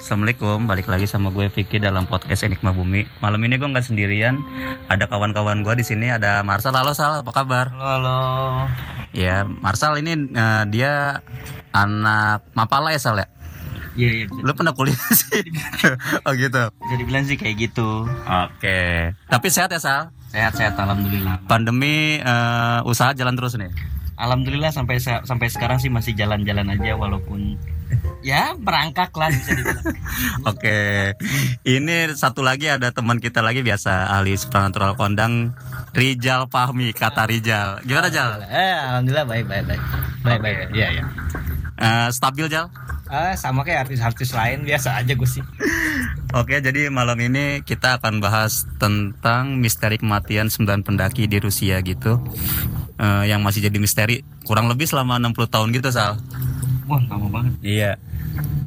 Assalamualaikum, balik lagi sama gue Vicky dalam podcast Enigma Bumi. Malam ini gue nggak sendirian, ada kawan-kawan gue di sini. Ada Marsal. Halo Sal, apa kabar? Halo, halo. Ya, Marsal ini eh, dia anak Mapala ya Sal ya? Iya, iya Lu pernah kuliah sih? oh gitu. bisa dibilang sih kayak gitu. Oke. Tapi sehat ya Sal? Sehat-sehat alhamdulillah. Pandemi eh, usaha jalan terus nih. Alhamdulillah sampai sampai sekarang sih masih jalan-jalan aja walaupun ya merangkak lah bisa dibilang. Oke. Ini satu lagi ada teman kita lagi biasa ahli supernatural kondang Rijal Fahmi kata Rijal. Gimana Jal? Eh, alhamdulillah baik baik baik. Baik baik. Iya iya. Eh, stabil Jal? Ah, sama kayak artis-artis lain biasa aja gue sih. Oke, jadi malam ini kita akan bahas tentang misteri kematian 9 pendaki di Rusia gitu. Eh, yang masih jadi misteri kurang lebih selama 60 tahun gitu, Sal. Wah, lama banget. Iya.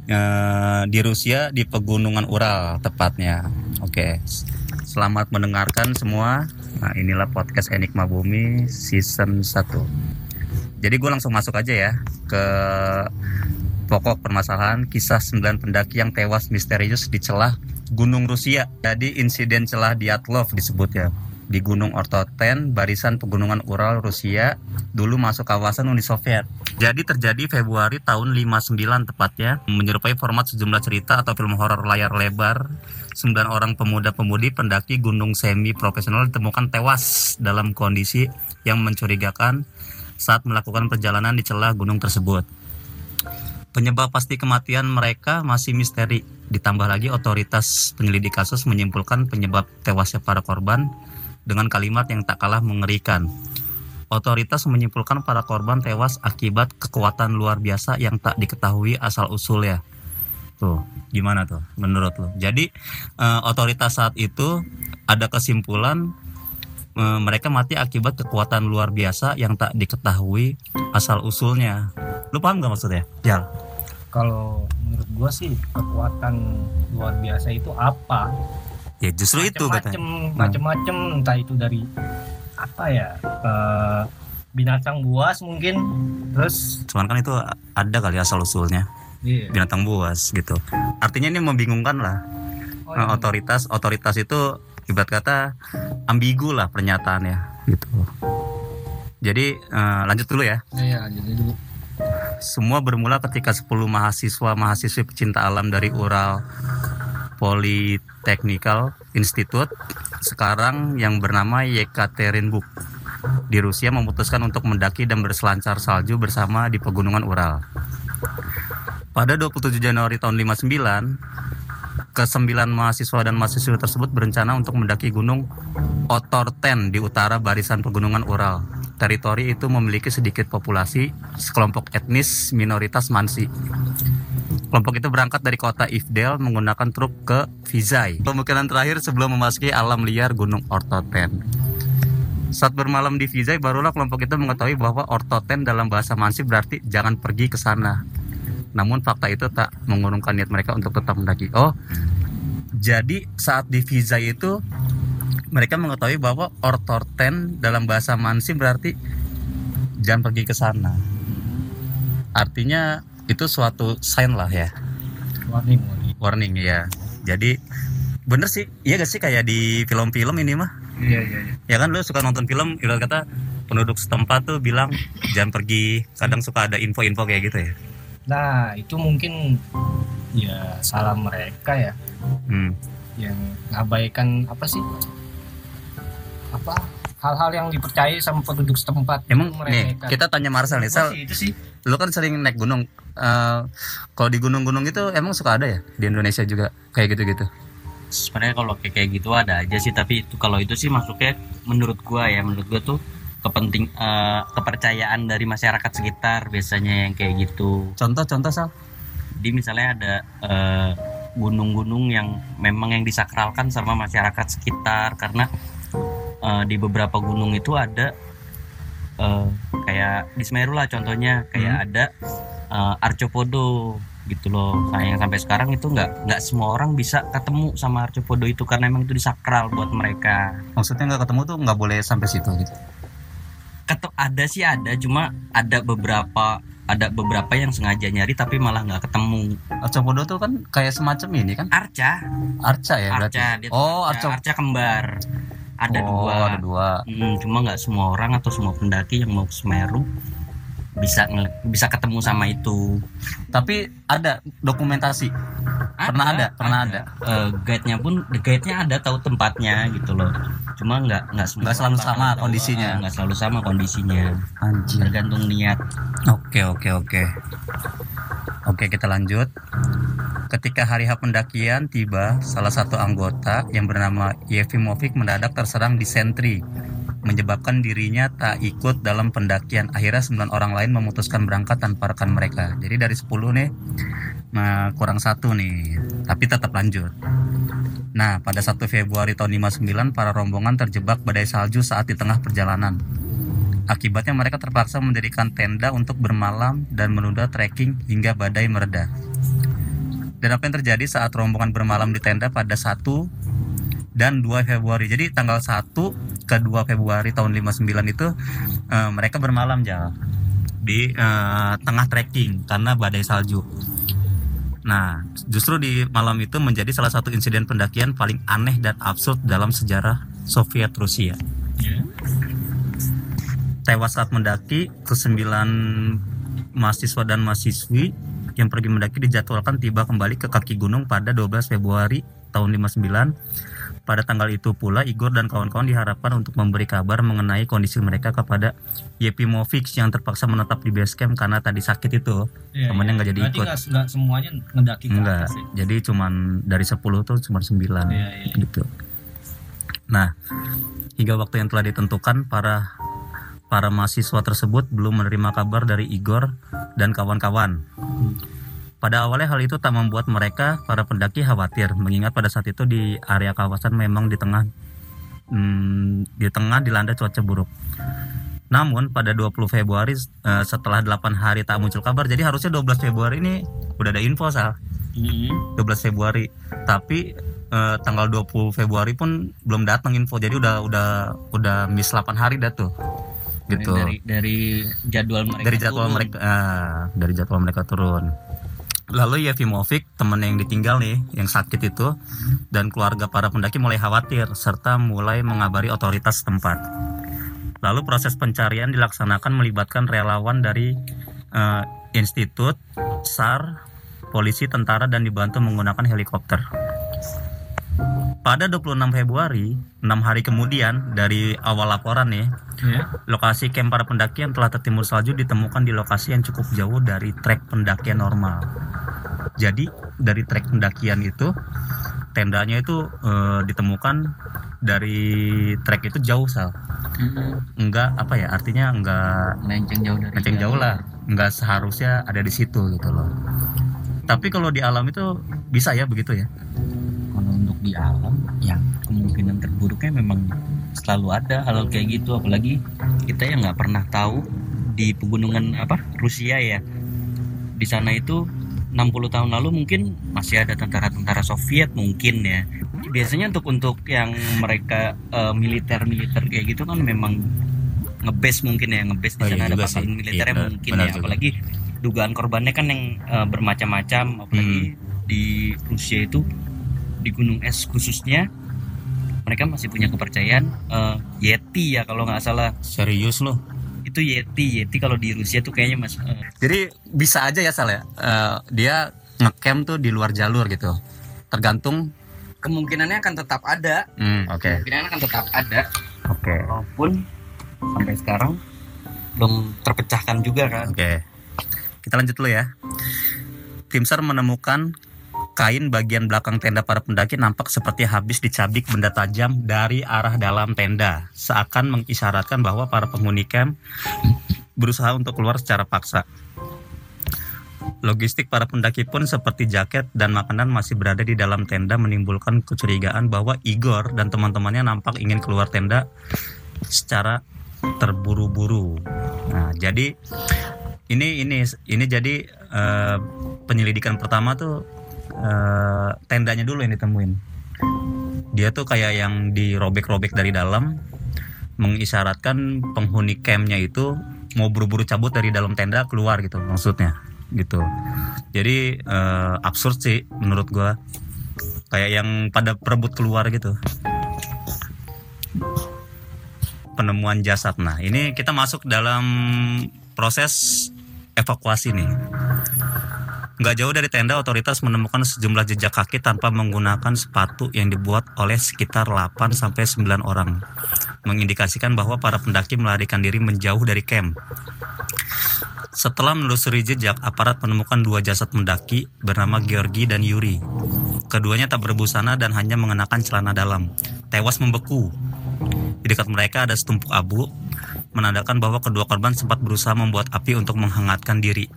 Eh, di Rusia di pegunungan Ural tepatnya. Oke. Selamat mendengarkan semua. Nah, inilah podcast Enigma Bumi season 1. Jadi gue langsung masuk aja ya ke pokok permasalahan kisah 9 pendaki yang tewas misterius di celah Gunung Rusia. Jadi insiden celah Dyatlov disebutnya di Gunung Ortoten, barisan pegunungan Ural Rusia, dulu masuk kawasan Uni Soviet. Jadi terjadi Februari tahun 59 tepatnya, menyerupai format sejumlah cerita atau film horor layar lebar. 9 orang pemuda-pemudi pendaki gunung semi profesional ditemukan tewas dalam kondisi yang mencurigakan saat melakukan perjalanan di celah gunung tersebut. Penyebab pasti kematian mereka masih misteri. Ditambah lagi otoritas penyelidik kasus menyimpulkan penyebab tewasnya para korban dengan kalimat yang tak kalah mengerikan. Otoritas menyimpulkan para korban tewas akibat kekuatan luar biasa yang tak diketahui asal usulnya. Tuh, gimana tuh menurut lo? Jadi eh, otoritas saat itu ada kesimpulan eh, mereka mati akibat kekuatan luar biasa yang tak diketahui asal usulnya. Lu paham gak maksudnya? Jal. Kalau menurut gue sih kekuatan luar biasa itu apa? Ya justru itu Macem-macem, katanya. macem-macem entah itu dari apa ya? eh, binatang buas mungkin. Terus Cuman kan itu ada kali asal usulnya iya. binatang buas gitu. Artinya ini membingungkan lah. Oh, Nah, iya. otoritas otoritas itu ibarat kata ambigu lah pernyataannya gitu. Jadi eh, lanjut dulu ya. Iya, jadi dulu. Semua bermula ketika 10 mahasiswa mahasiswi pecinta alam dari Ural Polytechnical Institute sekarang yang bernama Yekaterinburg di Rusia memutuskan untuk mendaki dan berselancar salju bersama di pegunungan Ural. Pada 27 Januari tahun 59, kesembilan mahasiswa dan mahasiswi tersebut berencana untuk mendaki gunung Otorten di utara barisan pegunungan Ural. Teritori itu memiliki sedikit populasi, sekelompok etnis minoritas Mansi. Kelompok itu berangkat dari kota Ivdel menggunakan truk ke Vizay. Pemukiman terakhir sebelum memasuki alam liar Gunung Ortoten. Saat bermalam di Vizay, barulah kelompok itu mengetahui bahwa Ortoten dalam bahasa Mansi berarti jangan pergi ke sana. Namun fakta itu tak mengurungkan niat mereka untuk tetap mendaki. Oh, jadi saat di Vizay itu mereka mengetahui bahwa Ortoten dalam bahasa Mansi berarti jangan pergi ke sana. Artinya itu suatu sign lah ya, Warning, warning. warning ya. Jadi bener sih, iya gak sih kayak di film-film ini mah? Iya, iya, iya. Ya kan lu suka nonton film, ibarat kata penduduk setempat tuh bilang jangan pergi. Kadang suka ada info-info kayak gitu ya. Nah, itu mungkin ya salah mereka ya Hmm. yang ngabaikan apa sih? Apa hal-hal yang dipercaya sama penduduk setempat Emang nih meremehkan. kita tanya Marsal nih, sih, itu sih lu kan sering naik gunung. Eh, kalau di gunung-gunung itu emang suka ada ya di Indonesia juga kayak gitu-gitu. Sebenarnya kalau kayak kayak gitu ada aja sih, tapi itu kalau itu sih masuknya menurut gua ya, menurut gua tuh kepenting eh, kepercayaan dari masyarakat sekitar biasanya yang kayak gitu. Contoh-contoh Sal? Jadi misalnya ada eh, gunung-gunung yang memang yang disakralkan sama masyarakat sekitar karena eh, di beberapa gunung itu ada eh, kayak di Semeru lah contohnya kayak ada eh, arcopodo gitu loh. Nah, yang sampai sekarang itu nggak nggak semua orang bisa ketemu sama arcopodo itu karena emang itu disakral buat mereka. Maksudnya nggak ketemu tuh nggak boleh sampai situ gitu. Ketuk ada sih ada, cuma ada beberapa ada beberapa yang sengaja nyari tapi malah nggak ketemu. Arcopodo tuh kan kayak semacam ini kan? Arca. Arca ya berarti? Arca dia oh arca. Arca kembar. Ada oh, dua. ada dua. Hmm, cuma nggak semua orang atau semua pendaki yang mau ke Semeru bisa bisa ketemu sama itu. Tapi ada dokumentasi. Pernah ada, pernah ada. Eh, guide-nya pun guide-nya ada tahu tempatnya gitu loh. Cuma nggak nggak Nggak selalu sama kondisinya. Nggak selalu sama kondisinya. Anjir tergantung niat. Oke oke oke. Oke kita lanjut. Ketika hari H pendakian tiba, salah satu anggota yang bernama Yefimovic mendadak terserang disentri, menyebabkan dirinya tak ikut dalam pendakian. Akhirnya 9 orang lain memutuskan berangkat tanpa rekan mereka. Jadi dari 10 nih, nah, kurang satu nih, tapi tetap lanjut. Nah, pada 1 Februari tahun 59, para rombongan terjebak badai salju saat di tengah perjalanan. Akibatnya mereka terpaksa mendirikan tenda untuk bermalam dan menunda trekking hingga badai mereda. Dan apa yang terjadi saat rombongan bermalam di tenda pada 1 dan 2 Februari. Jadi tanggal 1 ke 2 Februari tahun 59 itu eh, mereka bermalam ya di eh, tengah trekking karena badai salju. Nah, justru di malam itu menjadi salah satu insiden pendakian paling aneh dan absurd dalam sejarah Soviet Rusia tewas saat mendaki ke sembilan mahasiswa dan mahasiswi yang pergi mendaki dijadwalkan tiba kembali ke kaki gunung pada 12 Februari tahun 59 pada tanggal itu pula Igor dan kawan-kawan diharapkan untuk memberi kabar mengenai kondisi mereka kepada Yepimovic yang terpaksa menetap di base camp karena tadi sakit itu Iya, Temennya nggak jadi Berarti ikut. nggak nggak semuanya ngedaki ke enggak atas ya? jadi cuman dari 10 tuh cuma 9 Iya, iya. gitu. Nah, hingga waktu yang telah ditentukan para para mahasiswa tersebut belum menerima kabar dari Igor dan kawan-kawan. Pada awalnya hal itu tak membuat mereka para pendaki khawatir mengingat pada saat itu di area kawasan memang di tengah hmm, di tengah dilanda cuaca buruk. Namun pada 20 Februari eh, setelah 8 hari tak muncul kabar jadi harusnya 12 Februari ini udah ada info sal. Mm-mm. 12 Februari tapi eh, tanggal 20 Februari pun belum datang info jadi udah udah udah miss 8 hari dah tuh gitu dari dari jadwal mereka dari jadwal turun. mereka ah, dari jadwal mereka turun lalu Yefimovic temen yang ditinggal nih yang sakit itu dan keluarga para pendaki mulai khawatir serta mulai mengabari otoritas setempat lalu proses pencarian dilaksanakan melibatkan relawan dari eh, institut SAR polisi tentara dan dibantu menggunakan helikopter pada 26 Februari, 6 hari kemudian dari awal laporan nih, Iya. Lokasi camp para pendaki yang telah tertimur salju ditemukan di lokasi yang cukup jauh dari trek pendakian normal. Jadi dari trek pendakian itu tendanya itu eh, ditemukan dari trek itu jauh sal. Mm-mm. Enggak apa ya artinya enggak melenceng jauh dari kenceng jauh lah. Enggak seharusnya ada di situ gitu loh. Tapi kalau di alam itu bisa ya begitu ya. Kalau untuk di alam ya kemungkinan terburuknya memang selalu ada hal kayak gitu apalagi kita yang nggak pernah tahu di pegunungan apa Rusia ya di sana itu 60 tahun lalu mungkin masih ada tentara-tentara Soviet mungkin ya biasanya untuk untuk yang mereka militer militer kayak gitu kan memang ngebase mungkin ya ngebase di Oh, iya sana ada pangkalan sih. militernya Iya, mungkin benar ya juga. apalagi dugaan korbannya kan yang eh, bermacam-macam apalagi Hmm. di Rusia itu di gunung es khususnya mereka masih punya kepercayaan eh, Yeti ya kalau nggak salah Serius loh. itu Yeti Yeti kalau di Rusia tuh kayaknya mas eh, Jadi bisa aja ya Sal ya. Eh, dia ngecamp tuh di luar jalur gitu. Tergantung. kemungkinannya akan tetap ada Hmm, oke. kemungkinannya akan tetap ada Oke. walaupun sampai sekarang belum terpecahkan juga kan Oke. Kita lanjut dulu ya. Tim SAR menemukan kain bagian belakang tenda para pendaki nampak seperti habis dicabik benda tajam dari arah dalam tenda, seakan mengisyaratkan bahwa para penghuni camp berusaha untuk keluar secara paksa. Logistik para pendaki pun seperti jaket dan makanan masih berada di dalam tenda menimbulkan kecurigaan bahwa Igor dan teman-temannya nampak ingin keluar tenda secara terburu-buru. Nah, jadi ini ini ini jadi eh, penyelidikan pertama tuh eh, tendanya dulu yang ditemuin. Dia tuh kayak yang dirobek-robek dari dalam mengisyaratkan penghuni campnya itu mau buru-buru cabut dari dalam tenda keluar gitu maksudnya gitu. Jadi eh, absurd sih menurut gua. Kayak yang pada perebut keluar gitu. Penemuan jasad. Nah ini kita masuk dalam proses evakuasi nih Nggak jauh dari tenda, otoritas menemukan sejumlah jejak kaki tanpa menggunakan sepatu yang dibuat oleh sekitar 8 sampai 9 orang. Mengindikasikan bahwa para pendaki melarikan diri menjauh dari camp. Setelah menelusuri jejak, aparat menemukan dua jasad mendaki bernama Georgi dan Yuri. Keduanya tak berbusana dan hanya mengenakan celana dalam. Tewas membeku. Di dekat mereka ada setumpuk abu, menandakan bahwa kedua korban sempat berusaha membuat api untuk menghangatkan diri.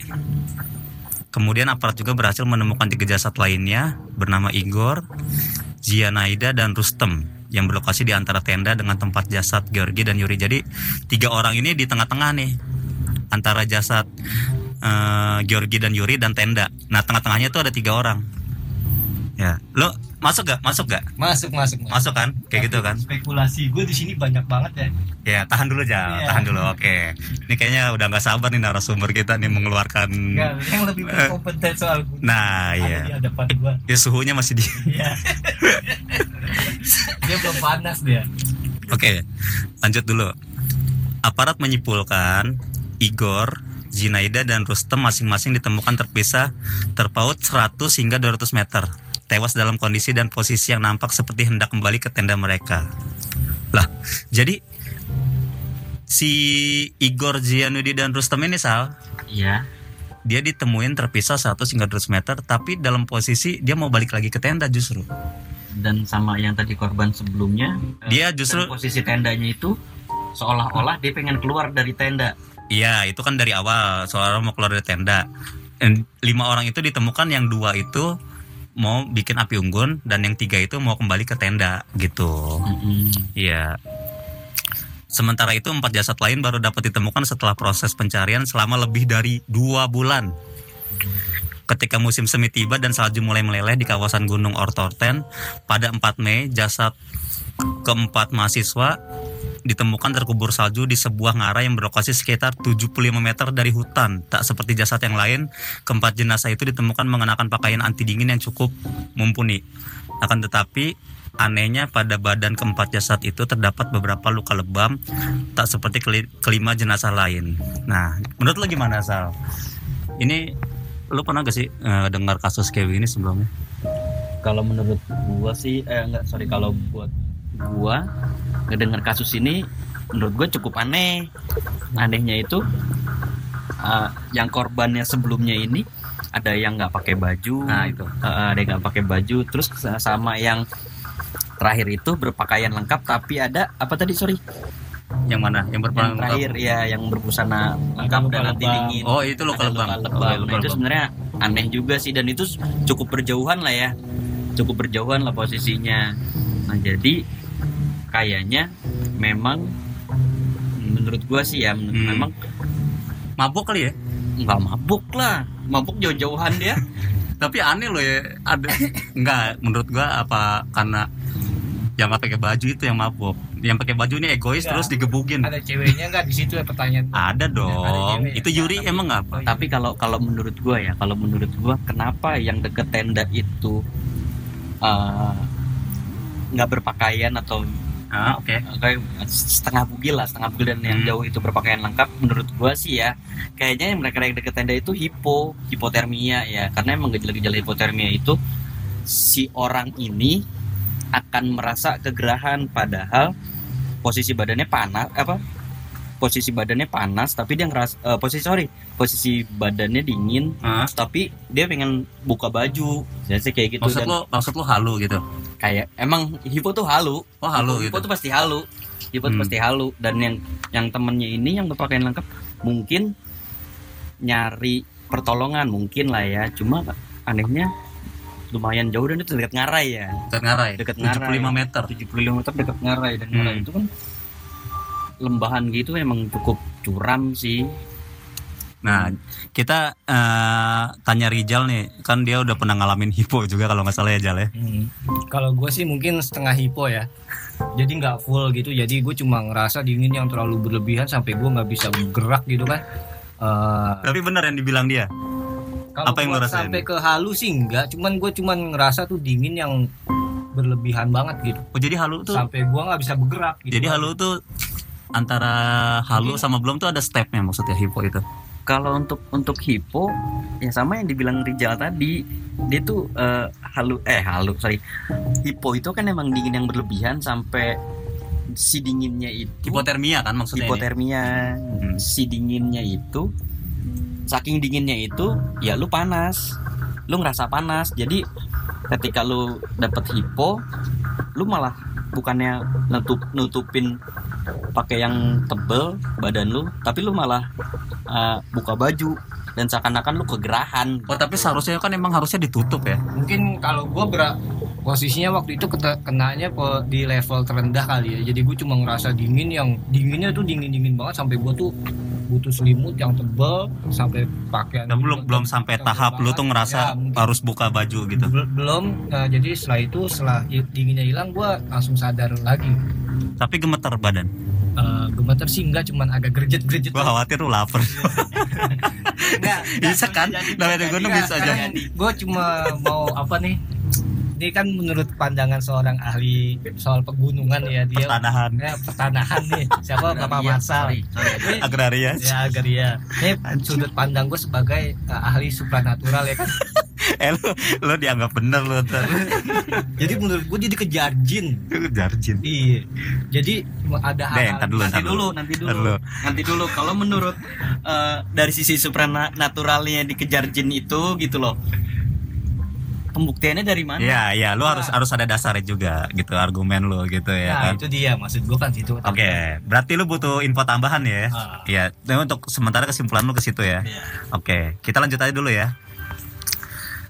Kemudian aparat juga berhasil menemukan tiga jasad lainnya bernama Igor, Zianaida, dan Rustem yang berlokasi di antara tenda dengan tempat jasad Georgi dan Yuri. Jadi tiga orang ini di tengah-tengah nih antara jasad eh, Georgi dan Yuri dan tenda. Nah tengah-tengahnya tuh ada tiga orang. Ya, lo masuk gak? Masuk gak? Masuk masuk. Masuk kan? Kayak gitu kan? Spekulasi gue di sini banyak banget ya. Ya tahan dulu aja, Iya. tahan dulu. Oke, ini kayaknya udah nggak sabar nih narasumber kita nih mengeluarkan. Enggak, yang lebih berkompeten soal gue. Nah, Ada di iya. hadapan gue. Ya suhunya masih di. Iya. dia belum panas dia. Oke, lanjut dulu. Aparat menyimpulkan Igor, Zinaida dan Rustem masing-masing ditemukan terpisah terpaut 100 hingga 200 meter. Tewas dalam kondisi dan posisi yang nampak seperti hendak kembali ke tenda mereka. Lah, jadi si Igor, Zianudi dan Rustem ini Sal, Iya. dia ditemuin terpisah 100 hingga 200 meter tapi dalam posisi dia mau balik lagi ke tenda justru. Dan sama yang tadi korban sebelumnya, eh, Dia justru posisi tendanya itu seolah-olah dia pengen keluar dari tenda. Iya, itu kan dari awal seorang mau keluar dari tenda. Dan lima orang itu ditemukan yang dua itu mau bikin api unggun dan yang tiga itu mau kembali ke tenda gitu. Iya. Sementara itu empat jasad lain baru dapat ditemukan setelah proses pencarian selama lebih dari dua bulan. Ketika musim semi tiba dan salju mulai meleleh di kawasan Gunung Ortorten, pada 4 Mei jasad keempat mahasiswa ditemukan terkubur salju di sebuah ngarai yang berlokasi sekitar 75 meter dari hutan. Tak seperti jasad yang lain, keempat jenazah itu ditemukan mengenakan pakaian anti dingin yang cukup mumpuni. Akan tetapi anehnya pada badan keempat jasad itu terdapat beberapa luka lebam tak seperti keli- kelima jenazah lain. Nah, menurut lo gimana Sal? Ini lo pernah gak sih eh, dengar kasus kayak gini sebelumnya? Kalau menurut gua sih, eh enggak sorry kalau buat gua ngedengar kasus ini menurut gua cukup aneh. Anehnya itu eh, yang korbannya sebelumnya ini ada yang nggak pakai baju, Nah, itu. Eh, ada yang nggak pakai baju, terus sama yang terakhir itu berpakaian lengkap tapi ada apa tadi sorry Yang mana? Yang yang berperan terakhir ya yang berbusana lengkap dan anti lebam. dingin Oh, itu luka Ada lebam. luka Oh, lebam. luka Nah, itu sebenarnya aneh juga sih dan itu cukup berjauhan lah ya cukup berjauhan lah posisinya nah jadi kayaknya memang menurut gua sih ya Hmm. memang Mabuk kali ya? nggak mabuk lah mabuk jauh-jauhan dia Tapi aneh loh ya. Ada enggak menurut gua apa karena yang nggak pakai baju itu yang mabuk. Yang pakai baju ini egois Enggak. terus digebukin. Ada ceweknya nggak di situ ya pertanyaan? Ada dong. cewek. Itu Yuri Tapi- emang apa? tapi kalau kalau menurut gua ya kalau menurut gua kenapa yang deket tenda itu eh, nggak berpakaian atau Ah, oke. kayak setengah bugil lah setengah bugil dan yang Hmm. jauh itu berpakaian lengkap menurut gua sih ya. Kayaknya yang mereka yang deket tenda itu hipo hipotermia ya. Karena emang gejala-gejala hipotermia itu si orang ini akan merasa kegerahan. Padahal posisi badannya panas apa? Posisi badannya panas tapi dia ngeras eh, posisi sorry posisi badannya dingin. Ah, tapi dia pengen buka baju. Jadi kayak gitu maksud dan lo maksud lo halu gitu. Kayak emang hipo tuh halu Oh, halu Hipo gitu. tuh pasti halu. Hipo tuh Hmm. pasti halu dan yang yang temennya ini yang berpakaian lengkap mungkin nyari pertolongan mungkin lah ya. Cuma anehnya lumayan jauh dan itu dekat ngarai ya. Dekat ngarai. Dekat 75 ngarai. meter. 75 meter dekat ngarai dan ngarai Hmm. itu kan lembahan gitu emang cukup curam sih. Nah, kita eh, tanya Rijal nih, kan dia udah pernah ngalamin hipo juga kalau nggak salah ya Jal ya. Hmm. Kalau gue sih mungkin setengah hipo ya. Jadi nggak full gitu. Jadi gue cuma ngerasa dingin yang terlalu berlebihan sampai gue nggak bisa bergerak gitu kan. Eh, Tapi benar yang dibilang dia. kalau Apa yang lu rasain? sampai ke halu sih enggak. Cuman gue cuman ngerasa tuh dingin yang berlebihan banget gitu. Oh, jadi halu tuh. Sampai gue nggak bisa bergerak. Gitu. Jadi halu tuh antara halu sama belum tuh ada stepnya maksudnya hipo itu. Kalau untuk untuk hipo ya sama yang dibilang Rijal tadi dia tuh eh, halu eh halu sorry hipo itu kan emang dingin yang berlebihan sampai si dinginnya itu Hipotermia kan maksudnya. ini? hipotermia Hmm. si dinginnya itu saking dinginnya itu ya lu panas lu ngerasa panas jadi ketika lu dapet hipo lu malah bukannya nutup nutupin pakai yang tebel badan lu tapi lu malah uh, buka baju dan seakan-akan lu kegerahan Oh, tapi seharusnya kan emang harusnya ditutup ya. mungkin kalau gue berak posisinya waktu itu kena- kenanya po- di level terendah kali ya jadi gue cuma ngerasa dingin yang dinginnya tuh dingin dingin banget sampai gue tuh butuh selimut yang tebel sampai pakaian Dan belum belum sampai tahap lu tuh ngerasa Ya, harus buka baju gitu. Bel- belum nah, jadi setelah itu setelah dinginnya hilang gue langsung sadar lagi Tapi gemetar badan. Eh, gemeter sih enggak cuman agak gerjet gerjet Gua khawatir lu lapar. enggak Bisa kan? Namanya gunung bisa aja. gue cuma mau apa nih ini kan menurut pandangan seorang ahli soal pegunungan ya dia Tanahan ya, pertanahan nih. Siapa bapak sorry, sorry. Ini- agraria. ya agraria. Ini sudut pandang gue sebagai uh, ahli supranatural ya kan? Eh lu, lu dianggap bener ntar. jadi menurut gue dia dikejar jin. Jarjin. iya. Jadi ada Deh, hal-hal ntar dulu, nanti dulu. nanti dulu. nanti dulu. Kalau menurut eh, dari sisi supranaturalnya dikejar jin itu gitu loh pembuktiannya dari mana Iya, iya, lu harus harus ada dasarnya juga gitu argumen lu gitu ya nah kan. itu dia maksud gue kan situ Oke, berarti lu butuh info tambahan ya. Ah. Iya, nah untuk sementara kesimpulan lu ke situ ya. Iya. Oke, kita lanjut aja dulu ya.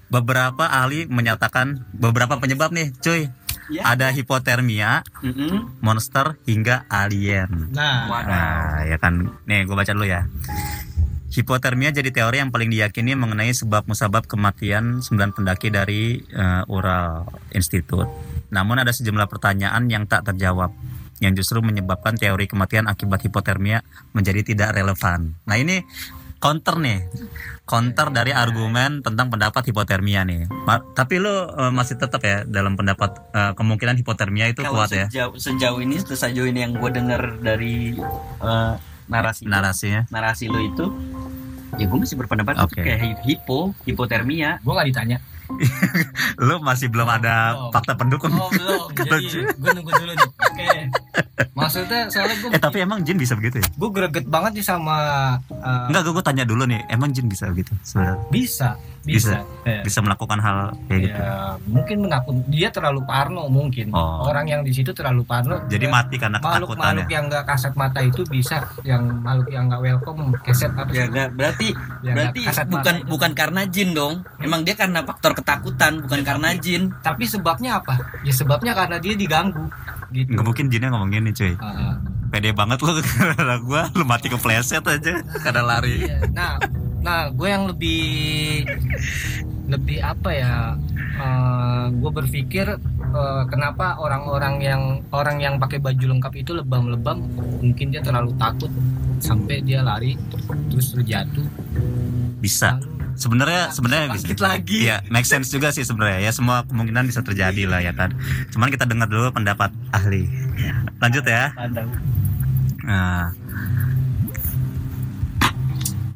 Beberapa ahli menyatakan beberapa penyebab nih, cuy. Ya. Ada hipotermia, Mm-mm. monster hingga alien. nah. Nah, ya kan. Nih, gue baca dulu ya. Hipotermia jadi teori yang paling diyakini mengenai sebab musabab kematian 9 pendaki dari eh, Ural Institute. Namun ada sejumlah pertanyaan yang tak terjawab yang justru menyebabkan teori kematian akibat hipotermia menjadi tidak relevan. Nah, ini counter nih. Counter dari argumen tentang pendapat hipotermia nih. Ma- tapi lu eh, masih tetap ya dalam pendapat eh, kemungkinan hipotermia itu kalau kuat ya sejauh, sejauh ini sejauh ini yang gue dengar dari eh, narasi narasinya. narasi lo itu ya gue masih berpendapat Oke. itu kayak hi- hipo hipotermia gue nggak ditanya Lu masih belum ada Belum. fakta pendukung. oh belum jadi gue nunggu dulu nih oke maksudnya soalnya gue Eh tapi emang jin bisa begitu ya? gue greget banget nih sama uh, Enggak, gue tanya dulu nih, emang jin bisa begitu? Sebenarnya bisa bisa, Ya. bisa melakukan hal kayak gitu. Ya, mungkin menakut dia terlalu parno mungkin Oh. orang yang di situ terlalu parno Jadi mati karena makhluk ketakutan makhluk ya. yang nggak kasat mata itu bisa yang makhluk yang nggak welcome keset apa ya nggak berarti Yang berarti kasat mata bukan bukan karena jin dong emang dia karena faktor ketakutan bukan karena jin tapi sebabnya apa ya sebabnya karena dia diganggu gitu Nggak mungkin jinnya ngomong gini cuy. Ah. Pede banget lu karena gue, lu mati kepleset aja karena lari. Iya, nah nah gue yang lebih lebih apa ya gue berpikir eh, kenapa orang-orang yang orang yang pakai baju lengkap itu lebam-lebam mungkin dia terlalu takut sampai dia lari terus terjatuh Bisa. Sebenarnya sebenarnya bisa. bangkit lagi Iya, make sense juga sih sebenarnya ya semua kemungkinan bisa terjadi lah ya kan. Cuman kita dengar dulu pendapat ahli. Lanjut ya. Nah.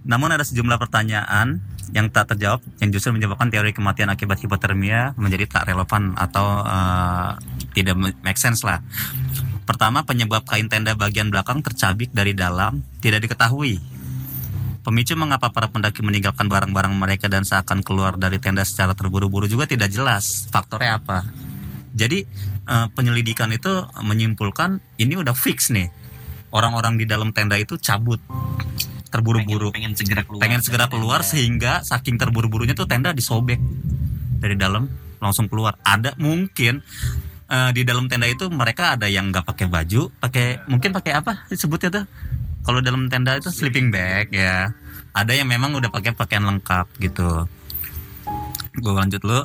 Namun ada sejumlah pertanyaan yang tak terjawab yang justru menyebabkan teori kematian akibat hipotermia menjadi tak relevan atau eh, tidak make sense lah. Pertama, penyebab kain tenda bagian belakang tercabik dari dalam tidak diketahui. Pemicu mengapa para pendaki meninggalkan barang-barang mereka dan seakan keluar dari tenda secara terburu-buru juga tidak jelas. Faktornya apa? Jadi eh, penyelidikan itu menyimpulkan ini udah fix nih. Orang-orang di dalam tenda itu cabut. Terburu-buru. Pengen, pengen segera keluar. Pengen segera keluar sehingga saking terburu-burunya tuh tenda disobek dari dalam langsung keluar. Ada mungkin eh, di dalam tenda itu mereka ada yang nggak pakai baju pakai mungkin pakai apa disebutnya tuh kalau dalam tenda itu sleeping bag ya. Ada yang memang udah pakai pakaian lengkap gitu. Gue lanjut lu.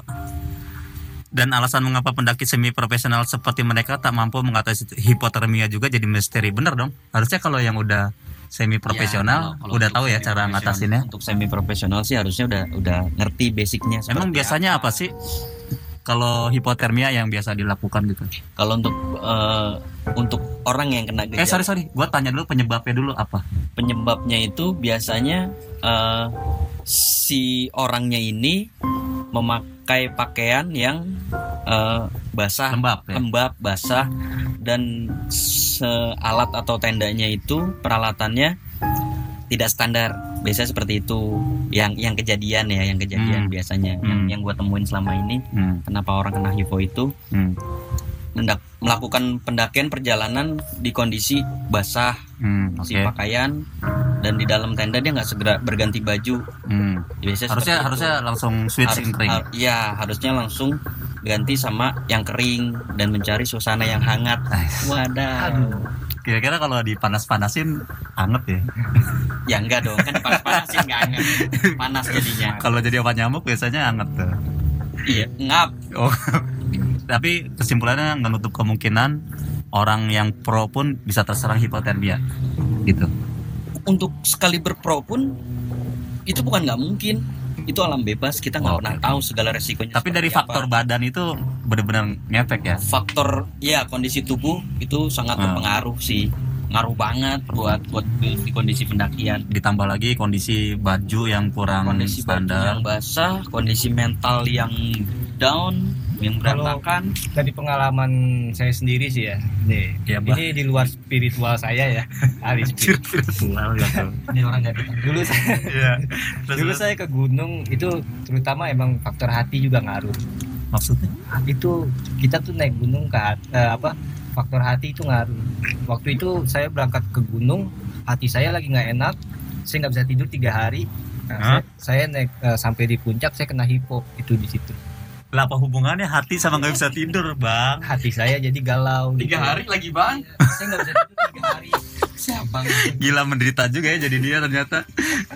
Dan alasan mengapa pendaki semi profesional seperti mereka tak mampu mengatasi hipotermia juga jadi misteri. Bener dong. Harusnya kalau yang udah semi profesional Ya, kalau- kalau udah tahu ya cara ngatasinnya. Untuk semi profesional sih harusnya udah udah ngerti basicnya. emang biasanya apa sih kalau hipotermia yang biasa dilakukan gitu? Kalau untuk eh, untuk orang yang kena eh gejala sorry sorry. Gue tanya dulu penyebabnya dulu apa? Penyebabnya itu biasanya eh, si orangnya ini memakai pakaian yang eh, basah, lembab ya? lembab, basah dan alat atau tendanya itu peralatannya tidak standar. Biasanya seperti itu. Yang yang kejadian ya, yang kejadian Hmm. biasanya. Yang Hmm. yang gua temuin selama ini Hmm, kenapa orang kena hipo itu. Hmm, mendak- melakukan pendakian perjalanan di kondisi basah hmm, oke. si pakaian dan di dalam tenda dia nggak segera berganti baju. Hmm. biasanya harusnya itu. harusnya langsung switch Harus- in kering har- iya harusnya langsung ganti sama yang kering dan mencari suasana yang hangat. Wadah kira-kira kalau dipanas-panasin anget ya? Ya enggak dong kan panas-panasin nggak hangat panas jadinya. Kalau jadi obat nyamuk biasanya anget tuh. Iya ngap. Oh tapi kesimpulannya nggak nutup kemungkinan orang yang pro pun bisa terserang hipotermia gitu. Untuk sekali berpro pun itu bukan nggak mungkin itu alam bebas kita nggak Oke. pernah tahu segala resikonya tapi dari faktor apa. badan itu benar-benar ngefek ya faktor ya kondisi tubuh itu sangat Hmm. berpengaruh sih ngaruh banget buat buat di kondisi pendakian ditambah lagi kondisi baju yang kurang kondisi baju yang standar basah kondisi mental yang down yang berantakan. dari pengalaman saya sendiri sih ya nih. Bah. ini di luar spiritual saya ya ahli spiritual gitu. ini orang dari dulu saya Iya. dulu saya ke gunung itu terutama emang faktor hati juga ngaruh. Maksudnya? Itu kita tuh naik gunung ke eh, apa faktor hati itu ngaruh. Waktu itu saya berangkat ke gunung hati saya lagi nggak enak saya nggak bisa tidur tiga hari. Nah, saya, saya naik eh, sampai di puncak saya kena hipo itu di situ lah apa hubungannya hati sama nggak bisa tidur bang? Hati saya jadi galau gitu. lagi bang. Saya nggak bisa tidur tiga hari. Siapa gila menderita juga ya jadi dia ternyata.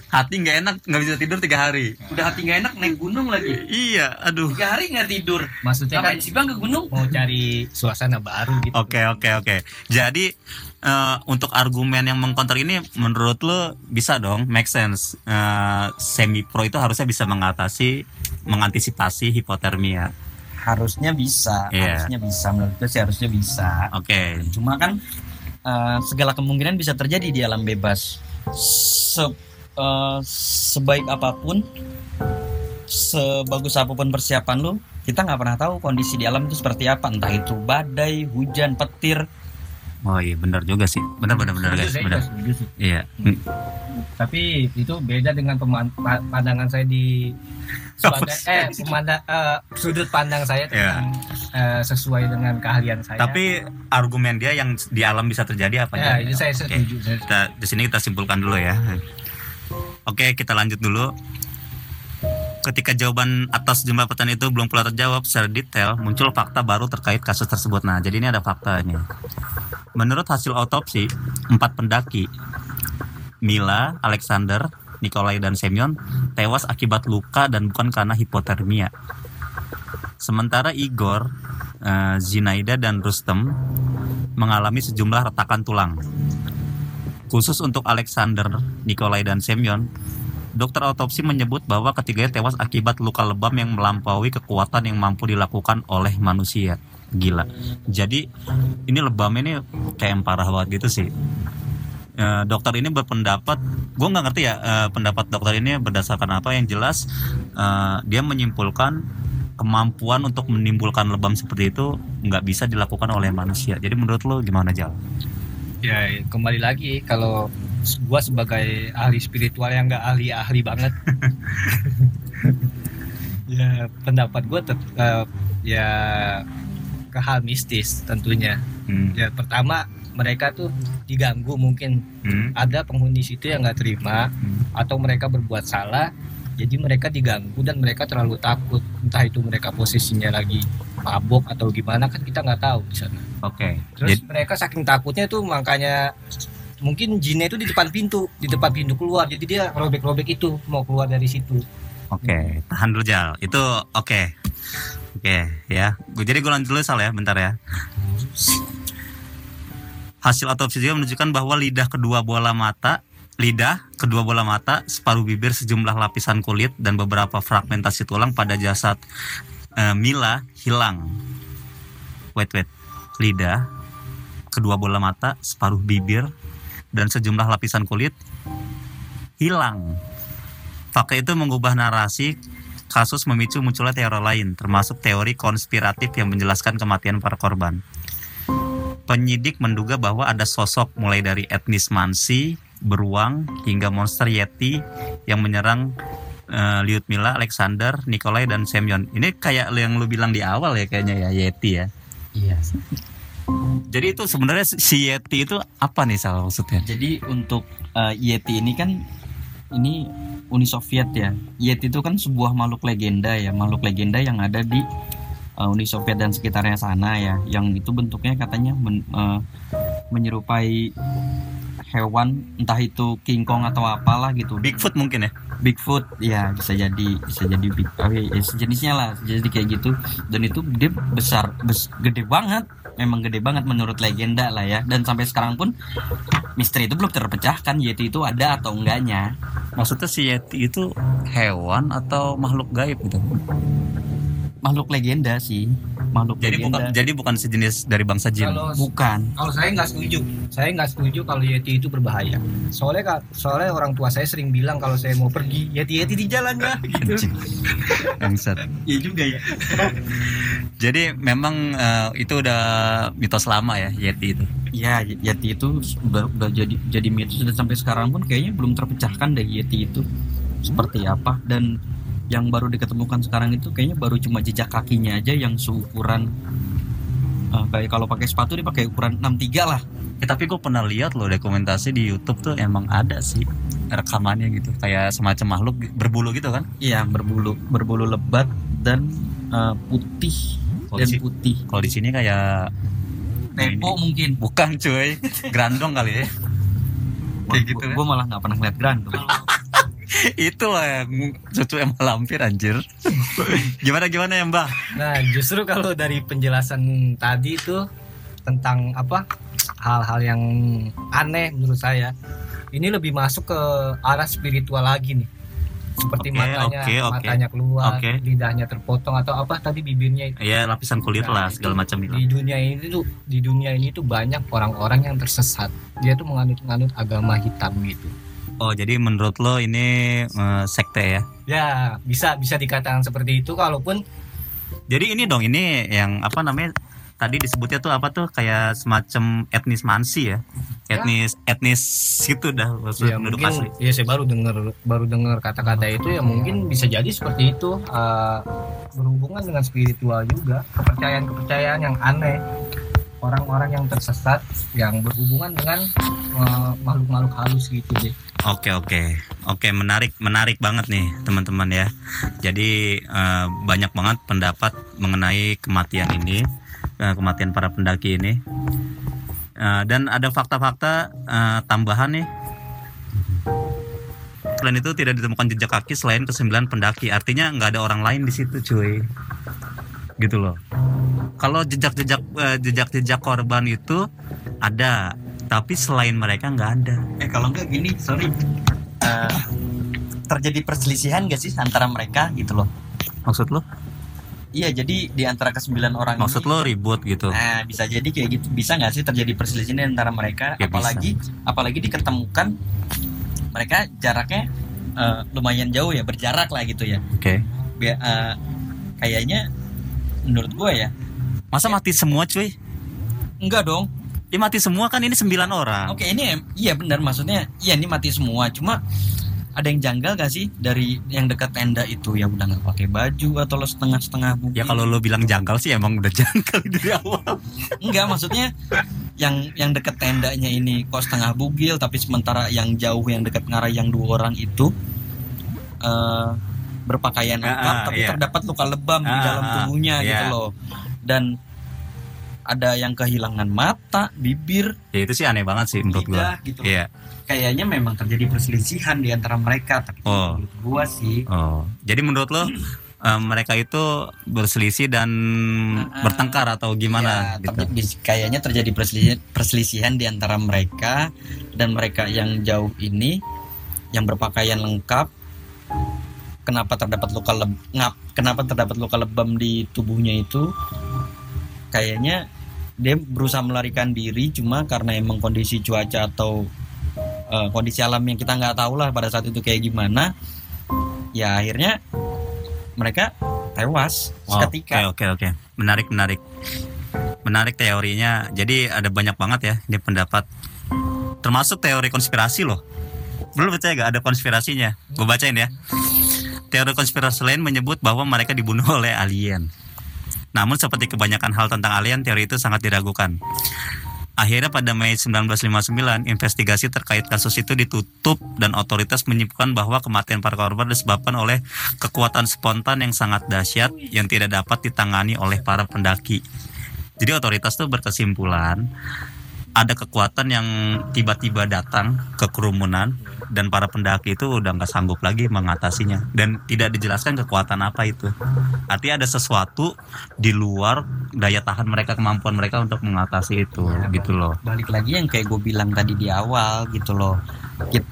Hati nggak enak nggak bisa tidur tiga hari. Udah hati nggak enak naik gunung lagi. Iya aduh. Tiga hari nggak tidur. Maksudnya kan sih bang ke gunung? mau cari suasana baru gitu. Oke oke oke. Jadi eh, untuk argumen yang mengkonter ini menurut lo bisa dong make sense. semi pro itu harusnya bisa mengatasi mengantisipasi hipotermia. harusnya bisa Iya. harusnya bisa menurut sih harusnya bisa Oke. cuma kan eh, segala kemungkinan bisa terjadi di alam bebas Se- eh, sebaik apa pun sebagus apa pun persiapan lu kita nggak pernah tahu kondisi di alam itu seperti apa entah itu badai hujan petir Oh iya benar juga sih. Benar benar benar guys. Benar. Iya. Hmm. tapi itu beda dengan pandangan saya di sebagai eh pemanda- eh, sudut pandang saya Iya. tentang eh, sesuai dengan keahlian saya Tapi argumen dia yang di alam bisa terjadi apa ya itu saya setuju saya Kita di sini kita simpulkan dulu ya. Oke, kita lanjut dulu. Ketika jawaban atas jumlah pertanyaan itu belum pula terjawab secara detail, muncul fakta baru terkait kasus tersebut. Nah, jadi ini ada faktanya. Menurut hasil autopsi, empat pendaki, Mila, Alexander, Nikolai, dan Semyon, tewas akibat luka dan bukan karena hipotermia. Sementara Igor, eh, Zinaida, dan Rustem mengalami sejumlah retakan tulang. Khusus untuk Alexander, Nikolai, dan Semyon, dokter autopsi menyebut bahwa ketiganya tewas akibat luka lebam yang melampaui kekuatan yang mampu dilakukan oleh manusia. Gila. Jadi ini lebam ini kayak yang parah banget gitu sih. Eh, dokter ini berpendapat, gue nggak ngerti ya eh, pendapat dokter ini berdasarkan apa yang jelas eh, dia menyimpulkan kemampuan untuk menimbulkan lebam seperti itu nggak bisa dilakukan oleh manusia. Jadi menurut lo gimana Jal? ya kembali lagi kalau gua sebagai ahli spiritual yang nggak ahli ahli banget ya pendapat gua tet- eh, ya ke hal mistis tentunya Hmm. ya pertama mereka tuh diganggu mungkin Hmm. ada penghuni situ yang nggak terima Hmm. atau mereka berbuat salah jadi mereka diganggu dan mereka terlalu takut entah itu mereka posisinya lagi mabok atau gimana kan kita nggak tahu di sana Oke. terus Jadi mereka saking takutnya tuh makanya mungkin jinnya itu di depan pintu di depan pintu keluar jadi dia robek-robek itu mau keluar dari situ Oke, tahan dulu Jal. Itu oke. Oke, ya. Gue jadi gue lanjut dulu ya, bentar ya. Hasil otopsi juga menunjukkan bahwa lidah kedua bola mata, lidah, kedua bola mata, separuh bibir, sejumlah lapisan kulit dan beberapa fragmentasi tulang pada jasad eh, Mila hilang. Wait, wait. Lidah, kedua bola mata, separuh bibir dan sejumlah lapisan kulit hilang. Fakta itu mengubah narasi kasus memicu munculnya teori lain, termasuk teori konspiratif yang menjelaskan kematian para korban. Penyidik menduga bahwa ada sosok mulai dari etnis Mansi, beruang, hingga monster Yeti yang menyerang eh, Lyudmila, Alexander, Nikolai, dan Semyon. Ini kayak yang lu bilang di awal ya kayaknya ya Yeti ya. Iya. Jadi itu sebenarnya si Yeti itu apa nih salah maksudnya? Jadi untuk eh, Yeti ini kan ini Uni Soviet ya. Yeti itu kan sebuah makhluk legenda ya, makhluk legenda yang ada di eh, Uni Soviet dan sekitarnya sana ya. Yang itu bentuknya katanya men- eh, menyerupai hewan entah itu King Kong atau apalah gitu. Bigfoot mungkin ya? Bigfoot ya bisa jadi bisa jadi big oh, ya, sejenisnya lah jadi kayak gitu dan itu dia besar bes- gede banget memang gede banget menurut legenda lah ya dan sampai sekarang pun misteri itu belum terpecahkan Yeti itu ada atau enggaknya Maksudnya si Yeti itu hewan atau makhluk gaib gitu? makhluk legenda sih makhluk Jadi bukan legenda jadi bukan sejenis dari bangsa jin. kalau bukan. kalau saya nggak setuju. Saya nggak setuju kalau yeti itu berbahaya. Soalnya soalnya orang tua saya sering bilang kalau saya mau pergi yeti yeti di jalan ya gitu. Bangsat. iya juga ya. Jadi memang eh, itu udah mitos lama ya Yeti itu. ya Yeti itu udah udah jadi jadi mitos. Dan sampai sekarang pun kayaknya belum terpecahkan deh Yeti itu. Seperti apa. Dan yang baru diketemukan sekarang itu kayaknya baru cuma jejak kakinya aja yang seukuran eh, kayak kalau pakai sepatu dia pakai ukuran 63 lah. Eh, tapi gue pernah lihat loh dokumentasi di YouTube tuh emang ada sih rekamannya gitu. Kayak semacam makhluk berbulu gitu kan? iya berbulu berbulu lebat dan eh, putih Kalau dan di, putih. kalau di sini kayak Nepo mungkin. Bukan cuy, grandong kali ya. Kayak gitu ya. gue malah nggak pernah ngeliat grandong itu lah yang cucu emang lampir anjir. gimana gimana ya Mbak? nah justru kalau dari penjelasan tadi itu tentang apa hal-hal yang aneh menurut saya ini lebih masuk ke arah spiritual lagi nih seperti Oke, matanya oke, oke. matanya keluar Oke. lidahnya terpotong atau apa tadi bibirnya itu Ya lapisan kulit Nah, lah segala macam itu. di dunia ini tuh di dunia ini tuh banyak orang-orang yang tersesat dia tuh menganut-nganut agama hitam gitu Oh jadi menurut lo ini eh, sekte ya? ya bisa bisa dikatakan seperti itu kalaupun Jadi ini dong ini yang apa namanya tadi disebutnya tuh apa tuh kayak semacam etnis mansi ya? Etnis etnis itu dah maksud ya penduduk mungkin asli. ya saya baru dengar baru dengar kata-kata itu ya mungkin bisa jadi seperti itu eh, berhubungan dengan spiritual juga kepercayaan-kepercayaan yang aneh orang-orang yang tersesat yang berhubungan dengan eh, makhluk-makhluk halus gitu deh Oke oke oke menarik menarik banget nih teman-teman ya. Jadi eh, banyak banget pendapat mengenai kematian ini, eh, kematian para pendaki ini. Eh, dan ada fakta-fakta eh, tambahan nih. Selain itu tidak ditemukan jejak kaki selain kesembilan pendaki. Artinya nggak ada orang lain di situ, cuy. Gitu loh. Kalau jejak-jejak eh, jejak-jejak korban itu ada, tapi selain mereka nggak ada. eh kalau enggak gini sorry Eh, terjadi perselisihan gak sih antara mereka gitu loh Maksud lo? iya jadi di antara kesembilan orang Maksud ini lo ribut gitu? Nah, bisa jadi kayak gitu. Bisa nggak sih terjadi perselisihan antara mereka? Ya, apalagi apalagi diketemukan mereka jaraknya eh, lumayan jauh ya, berjarak lah gitu ya. Oke. Bia- eh, kayaknya menurut gua ya, Masa mati semua cuy? enggak dong. Ya mati semua kan ini sembilan orang. Oke, ini iya benar maksudnya iya ini mati semua. Cuma ada yang janggal gak sih dari yang dekat tenda itu yang udah nggak pakai baju atau lo setengah-setengah bugil? Ya kalau lo bilang janggal sih emang udah janggal dari awal. Enggak, maksudnya yang yang deket tendanya ini kok setengah bugil tapi sementara yang jauh yang dekat ngarah yang dua orang itu eh berpakaian lengkap ah, tapi iya. terdapat luka lebam di Ah, dalam tubuhnya iya. gitu loh. Dan ada yang kehilangan mata bibir Ya itu sih aneh banget sih menurut gua. gitu Iya. kayaknya memang terjadi perselisihan di antara mereka tapi Oh. menurut gua sih Oh, jadi menurut lo eh, mereka itu berselisih dan bertengkar atau gimana Ya, gitu? tapi kayaknya terjadi perselisihan, perselisihan di antara mereka dan mereka yang jauh ini yang berpakaian lengkap kenapa terdapat luka leb ngap kenapa terdapat luka lebam di tubuhnya itu kayaknya dia berusaha melarikan diri cuma karena emang kondisi cuaca atau eh, kondisi alam yang kita nggak tahu lah pada saat itu kayak gimana ya akhirnya mereka tewas Wow, seketika Oke oke oke, menarik menarik, menarik teorinya. Jadi ada banyak banget ya ini pendapat, termasuk teori konspirasi loh. Belum percaya gak ada konspirasinya? Gue bacain ya. Teori konspirasi lain menyebut bahwa mereka dibunuh oleh alien. Namun seperti kebanyakan hal tentang alien, teori itu sangat diragukan. Akhirnya pada Mei 1959, investigasi terkait kasus itu ditutup dan otoritas menyebutkan bahwa kematian para korban disebabkan oleh kekuatan spontan yang sangat dahsyat yang tidak dapat ditangani oleh para pendaki. Jadi otoritas tuh berkesimpulan ada kekuatan yang tiba-tiba datang ke kerumunan dan para pendaki itu udah nggak sanggup lagi mengatasinya. Dan tidak dijelaskan kekuatan apa itu. Artinya ada sesuatu di luar daya tahan mereka kemampuan mereka untuk mengatasi itu gitu loh. balik lagi yang kayak gue bilang tadi di awal gitu loh.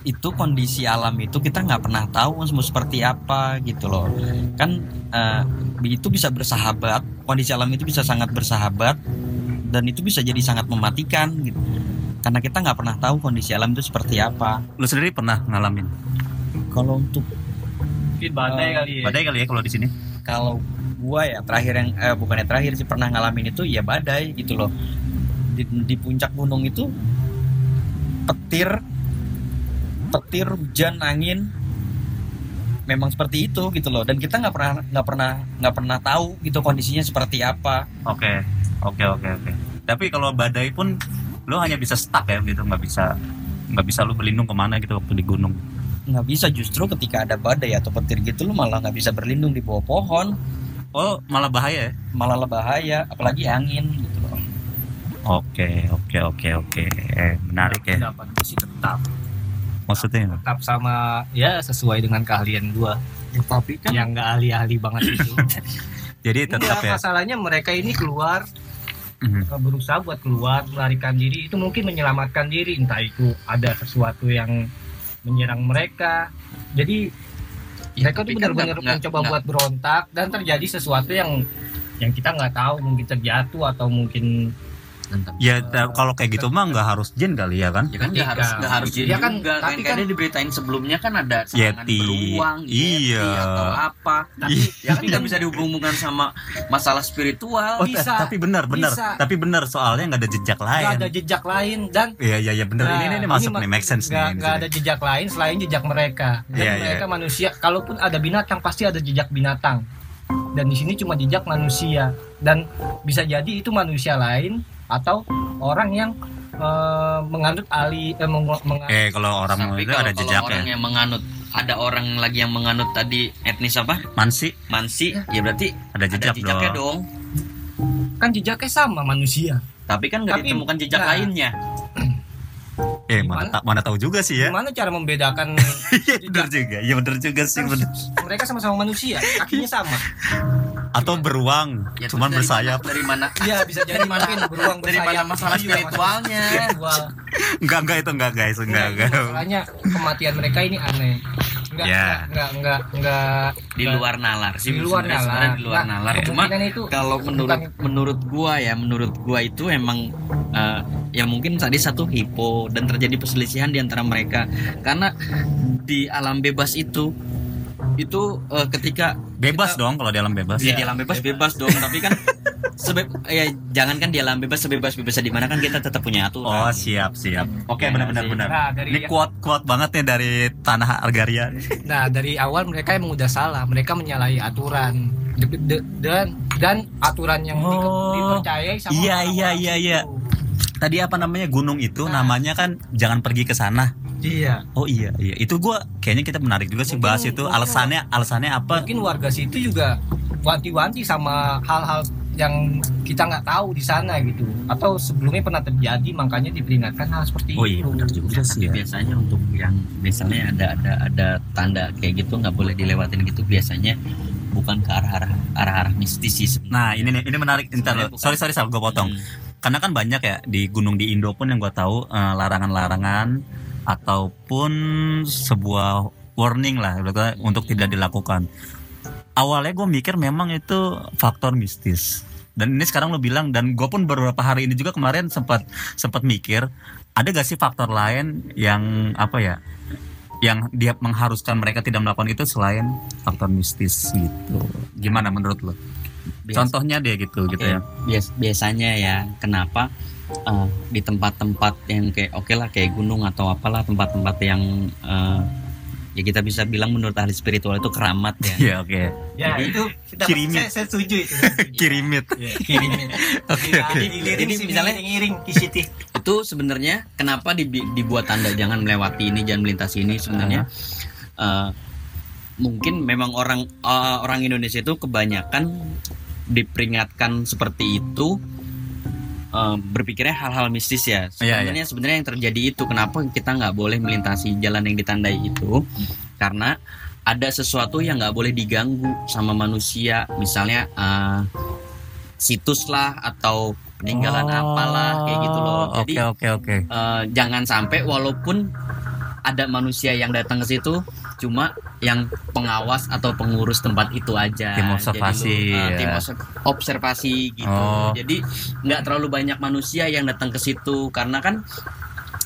Itu kondisi alam itu kita nggak pernah tahu mau seperti apa gitu loh. Kan eh, itu bisa bersahabat kondisi alam itu bisa sangat bersahabat dan itu bisa jadi sangat mematikan gitu. Karena kita nggak pernah tahu kondisi alam itu seperti apa. Lu sendiri pernah ngalamin? Kalau untuk Mungkin badai kali ya. badai kali ya kalau di sini? kalau gua ya terakhir yang eh, bukannya terakhir sih pernah ngalamin itu ya badai gitu loh. Di, di puncak gunung itu petir petir hujan angin memang seperti itu gitu loh. Dan kita nggak pernah nggak pernah nggak pernah tahu gitu kondisinya seperti apa. Oke, oke, oke, oke. Tapi kalau badai pun lu hanya bisa stuck ya gitu, nggak bisa nggak bisa lu berlindung ke mana gitu waktu di gunung. nggak bisa justru ketika ada badai atau petir gitu lu malah nggak bisa berlindung di bawah pohon Oh, malah bahaya ya? malah bahaya apalagi angin gitu loh Oke, oke, oke, oke. Menarik ya. Pendapat gue sih tetap Maksudnya? tetap sama ya sesuai dengan keahlian gua tapi kan yang nggak ahli-ahli banget itu. Jadi tetap Enggak, ya. masalahnya mereka ini keluar Mhm. eh, berusaha buat keluar melarikan diri itu mungkin menyelamatkan diri entah itu ada sesuatu yang menyerang mereka jadi Ya, mereka tuh kan benar-benar mencoba nggak- buat berontak dan terjadi sesuatu yang yang kita nggak tahu mungkin terjatuh atau mungkin Ya ta- kalau kayak gitu mah nggak harus jin kali ya kan? Ya kan nggak harus nggak harus jadi Ya kan, juga kan kan- dia diberitain sebelumnya kan ada serangan Yeti. beruang, Yeti Iya. atau apa. Tapi ya kan nggak bisa dihubungkan sama masalah spiritual. Oh, Bisa. ta- tapi benar, benar. Bisa. Tapi benar soalnya nggak ada jejak nggak lain. ada jejak lain dan Iya, iya, iya benar. Nah, ini, ini masuk ma- nih, make sense nggak- nih. ini nggak ada jejak lain selain jejak mereka. Dan Iya, iya. mereka manusia. Kalaupun ada binatang pasti ada jejak binatang. Dan di sini cuma jejak manusia. Dan bisa jadi itu manusia lain atau orang yang eh, menganut ali eh, meng- menganut Eh, kalau orang Tapi itu kalau, ada kalau jejaknya. orang yang menganut ada orang lagi yang menganut tadi etnis apa? Mansi Mansi, ya berarti ada jejak ada jejaknya dong. dong. kan jejaknya sama manusia. Tapi kan nggak ditemukan jejak nah. lainnya. Eh, mana, Gimana? ta- mana tahu juga sih ya. Gimana cara membedakan Iya bener juga, iya bener juga sih bener. mereka sama-sama manusia, kakinya sama. Atau beruang, Ya, cuman dari bersayap. mana- Dari mana? Iya, bisa jadi mungkin beruang Dari mana masalah Iya, spiritualnya? spiritual. Enggak enggak itu enggak guys, enggak Enggak, enggak. Masalahnya kematian mereka ini aneh. Enggak, Ya. enggak, enggak, enggak, Di luar nalar sih. Di luar nalar. Di luar Nah, nalar. Cuma kalau menurut bukan- menurut gua ya menurut gua itu emang eh, ya mungkin tadi satu hipo dan terjadi perselisihan di antara mereka karena di alam bebas itu itu eh, ketika Bebas dong kalau di alam bebas. ya di alam bebas bebas dong tapi kan sebe ya jangankan di alam bebas sebebas bebasnya di mana kan kita tetap punya aturan Oh siap siap. Oke Ya, benar benar sih. benar. Nah, dari Ini kuat kuat banget nih dari tanah Argaria. Nah, dari awal mereka emang udah salah. Mereka menyalahi aturan. De- de- dan dan aturan yang di- Oh. dipercayai sama Iya, iya, iya, iya. situ. Tadi apa namanya gunung itu Nah. namanya kan jangan pergi ke sana. Iya. Oh iya iya itu gua kayaknya kita menarik juga sih Mungkin- bahas itu mungkin- alasannya alasannya apa? Mungkin warga situ juga wanti-wanti sama hal-hal yang kita nggak tahu di sana gitu atau sebelumnya pernah terjadi makanya diperingatkan hal seperti Oh iya itu benar juga sih Tapi ya. biasanya untuk yang misalnya ada ada ada tanda kayak gitu nggak boleh dilewatin gitu biasanya bukan ke arah arah arah arah mistis sih. Nah ini nih, ini menarik. Ntar, sorry sorry sal gue potong. Hmm. Karena kan banyak ya di gunung di Indo pun yang gue tahu eh, larangan-larangan ataupun sebuah warning lah untuk tidak dilakukan. Awalnya gue mikir memang itu faktor mistis. Dan ini sekarang lo bilang dan gue pun beberapa hari ini juga kemarin sempat sempat mikir ada gak sih faktor lain yang apa ya yang dia mengharuskan mereka tidak melakukan itu selain faktor mistis gitu. Gimana menurut lo? Bias- Contohnya dia gitu gitu Oke, ya. bias- biasanya ya kenapa eh, di tempat-tempat yang kayak oke lah kayak gunung atau apalah tempat-tempat yang eh, ya kita bisa bilang menurut ahli spiritual itu keramat ya. Iya oke. ya Jadi, itu kita kirimit. saya, saya setuju itu Kirimit. ya, kirimit Oke oke. diliring Jadi sih, misalnya- iring kisiti itu sebenarnya kenapa dibuat tanda jangan melewati ini jangan melintasi ini sebenarnya eh, mungkin memang orang eh, orang Indonesia itu kebanyakan diperingatkan seperti itu eh, berpikirnya hal-hal mistis ya. Iya, sebenarnya sebenarnya yang terjadi itu kenapa kita nggak boleh melintasi jalan yang ditandai itu? Karena ada sesuatu yang nggak boleh diganggu sama manusia. Misalnya eh, situs lah atau peninggalan apalah kayak gitu loh. jadi Oh, oke oke. eh, jangan sampai walaupun ada manusia yang datang ke situ cuma yang pengawas atau pengurus tempat itu aja Tim observasi, Jadi lu, eh, ya. tim obser- observasi gitu Oh. jadi nggak terlalu banyak manusia yang datang ke situ karena kan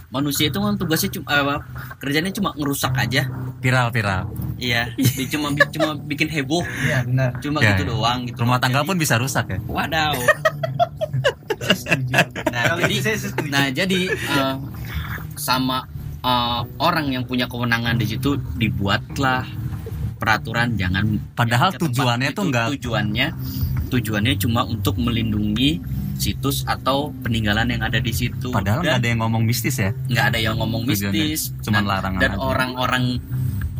manusia itu kan tugasnya cuma eh, kerjanya cuma ngerusak aja Viral viral. iya cuma cuma bikin heboh ya benar cuma Ya, gitu ya. doang gitu Rumah tangga Jadi, pun bisa rusak ya. wadaw setuju Nah, Kalau jadi- Nah, jadi eh, sama eh, orang yang punya kewenangan di situ dibuatlah peraturan jangan Padahal tujuannya itu. tuh nggak tujuannya tujuannya cuma untuk melindungi situs atau peninggalan yang ada di situ. Padahal nggak ada yang ngomong mistis ya. nggak ada yang ngomong Tujuannya mistis, Cuman dan, larangan dan orang-orang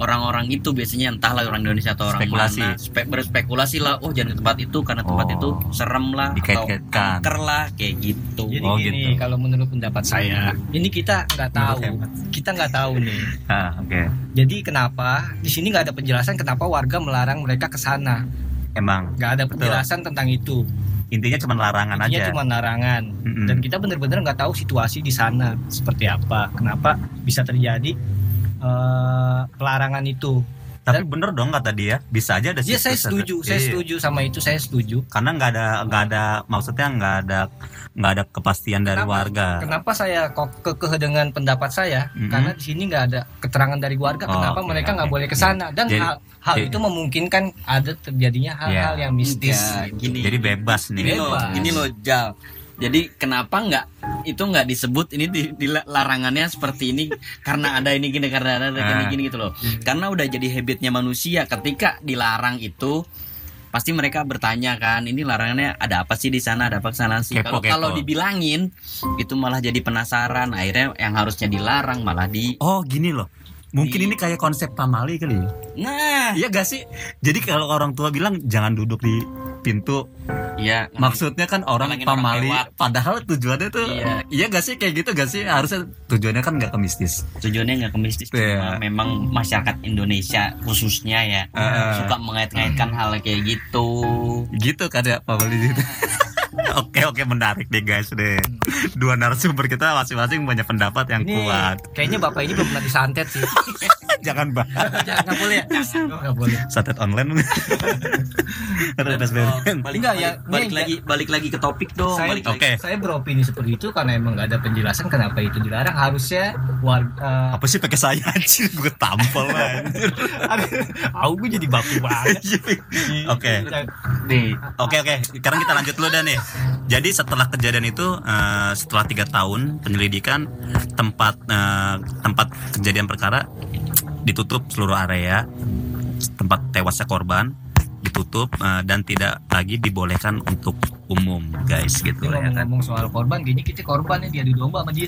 orang-orang itu biasanya entahlah orang Indonesia atau orang Spekulasi. mana spe- berspekulasi lah oh jangan ke tempat itu karena tempat Oh. itu serem lah atau angker lah kayak gitu Jadi Oh, gini, gitu. kalau menurut pendapat saya, ini kita nggak tahu, kita nggak tahu nih. Ah, oke. Jadi kenapa di sini nggak ada penjelasan kenapa warga melarang mereka ke sana? Emang Nggak ada penjelasan tentang itu. intinya cuma larangan Intinya aja. cuma larangan. Mm-mm. Dan kita benar-benar nggak tahu situasi di sana seperti apa. Kenapa bisa terjadi eh, pelarangan itu? Tapi bener dong kata dia, bisa aja ada Ya saya setuju, saya Iya. setuju sama itu, saya setuju. Karena nggak ada nggak ada maksudnya nggak ada nggak ada kepastian dari Kenapa? warga. Kenapa saya kok kekeh dengan pendapat saya? Mm-mm. Karena di sini nggak ada keterangan dari warga. Oh, kenapa oke, mereka nggak oke. boleh ke sana? Dan Jadi- hal, hal jadi- itu memungkinkan ada terjadinya hal-hal Iya. yang mistis. Enggak, gini Jadi bebas nih. Gini loh, Bebas. gini loh Jal. Jadi kenapa nggak itu nggak disebut ini di, di larangannya seperti ini karena ada ini gini karena ada gini Ah. gini gitu loh. Karena udah jadi habitnya manusia ketika dilarang itu pasti mereka bertanya kan ini larangannya ada apa sih di sana ada apa sana sih kalau kalau dibilangin itu malah jadi penasaran akhirnya yang harusnya dilarang malah di Oh gini loh. Mungkin Di- ini kayak konsep pamali kali ya. nah Iya gak sih? Jadi kalau orang tua bilang jangan duduk di pintu, ya maksudnya kan orang orang pamali. lewat. Padahal tujuannya tuh, Iya. iya gak sih kayak gitu gak sih? Harusnya tujuannya kan nggak ke mistis. tujuannya nggak ke mistis Iya. cuma memang masyarakat Indonesia khususnya ya Heeh. suka mengait-ngaitkan hal kayak gitu Gitu kan ya pamali gitu. Oke oke menarik deh guys deh. Dua narasumber kita masing-masing punya pendapat yang Ini kuat. kayaknya bapak ini belum pernah disantet sih. Jangan bahas Jangan nggak boleh ya? Nggak boleh. satet online. PSBB. balik Enggak, ya, balik ini- lagi balik lagi ke topik dong Saya, balik lagi. Oke. saya beropini seperti itu karena emang nggak ada penjelasan kenapa itu dilarang. Harusnya warga. Apa sih pakai saya anjir gue tampol anjir. Aku gue jadi baku banget. Oke. nih Oke oke, sekarang kita lanjut dulu dan nih. Jadi setelah kejadian itu, eh, setelah tiga tahun penyelidikan tempat eh, tempat kejadian perkara ditutup seluruh area tempat tewasnya korban ditutup eh, dan tidak lagi dibolehkan untuk umum guys gitu ya kan. ngomong-ngomong soal korban, gini kita korbannya dia di domba sama dia.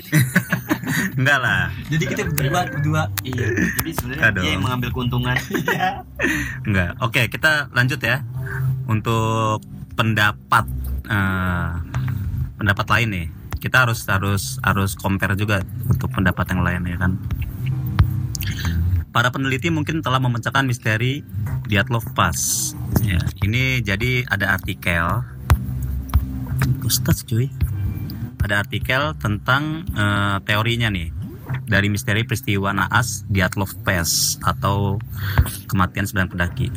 Enggak lah, Jadi kita berdua berdua. iya jadi sebenarnya dia yang mengambil keuntungan enggak. Oke kita lanjut ya untuk pendapat eh, pendapat lain nih. Kita harus harus harus compare juga untuk pendapat yang lain ya kan. Para peneliti mungkin telah memecahkan misteri Dyatlov Pass. Ya, ini jadi ada artikel Ustaz cuy. Ada artikel tentang eh, teorinya nih dari misteri peristiwa naas Dyatlov Pass atau kematian sembilan pendaki.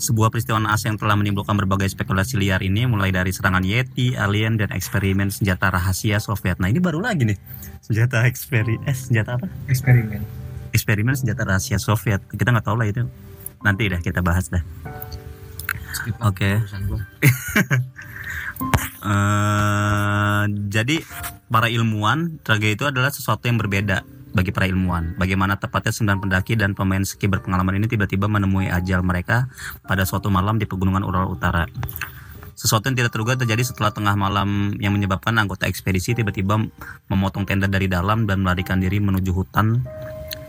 Sebuah peristiwa naas yang telah menimbulkan berbagai spekulasi liar ini mulai dari serangan Yeti, alien, dan eksperimen senjata rahasia Soviet. Nah ini baru lagi nih senjata eksperi eh senjata apa? eksperimen Eksperimen senjata rahasia Soviet. Kita nggak tahu lah itu. Nanti dah kita bahas dah. Oke. Eh, jadi para ilmuwan tragedi itu adalah sesuatu yang berbeda bagi para ilmuwan. Bagaimana tepatnya sembilan pendaki dan pemain ski berpengalaman ini tiba-tiba menemui ajal mereka pada suatu malam di pegunungan Ural Utara. Sesuatu yang tidak terduga terjadi setelah tengah malam yang menyebabkan anggota ekspedisi tiba-tiba memotong tenda dari dalam dan melarikan diri menuju hutan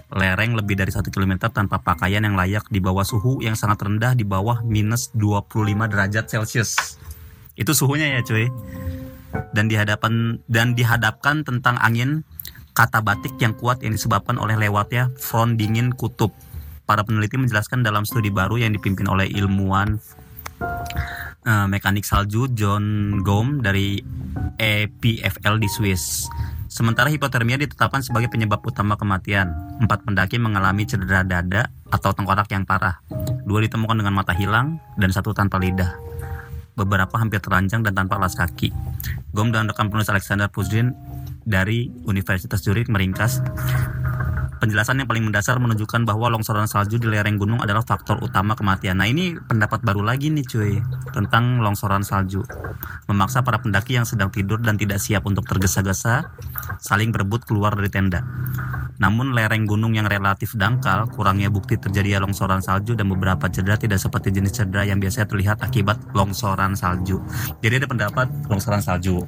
lereng lebih dari satu kilometer tanpa pakaian yang layak di bawah suhu yang sangat rendah di bawah minus 25 derajat Celcius. Itu suhunya ya cuy. Dan dihadapan dan dihadapkan tentang angin kata batik yang kuat yang disebabkan oleh lewatnya front dingin kutub. Para peneliti menjelaskan dalam studi baru yang dipimpin oleh ilmuwan eh, mekanik salju John Gom dari EPFL di Swiss. Sementara hipotermia ditetapkan sebagai penyebab utama kematian. Empat pendaki mengalami cedera dada atau tengkorak yang parah. Dua ditemukan dengan mata hilang dan satu tanpa lidah. Beberapa hampir teranjang dan tanpa alas kaki. Gom dan rekan penulis Alexander Puzrin dari Universitas Zurich meringkas penjelasan yang paling mendasar menunjukkan bahwa longsoran salju di lereng gunung adalah faktor utama kematian. Nah ini pendapat baru lagi nih cuy tentang longsoran salju. Memaksa para pendaki yang sedang tidur dan tidak siap untuk tergesa-gesa saling berebut keluar dari tenda. Namun lereng gunung yang relatif dangkal, kurangnya bukti terjadinya longsoran salju dan beberapa cedera tidak seperti jenis cedera yang biasanya terlihat akibat longsoran salju. Jadi ada pendapat longsoran salju.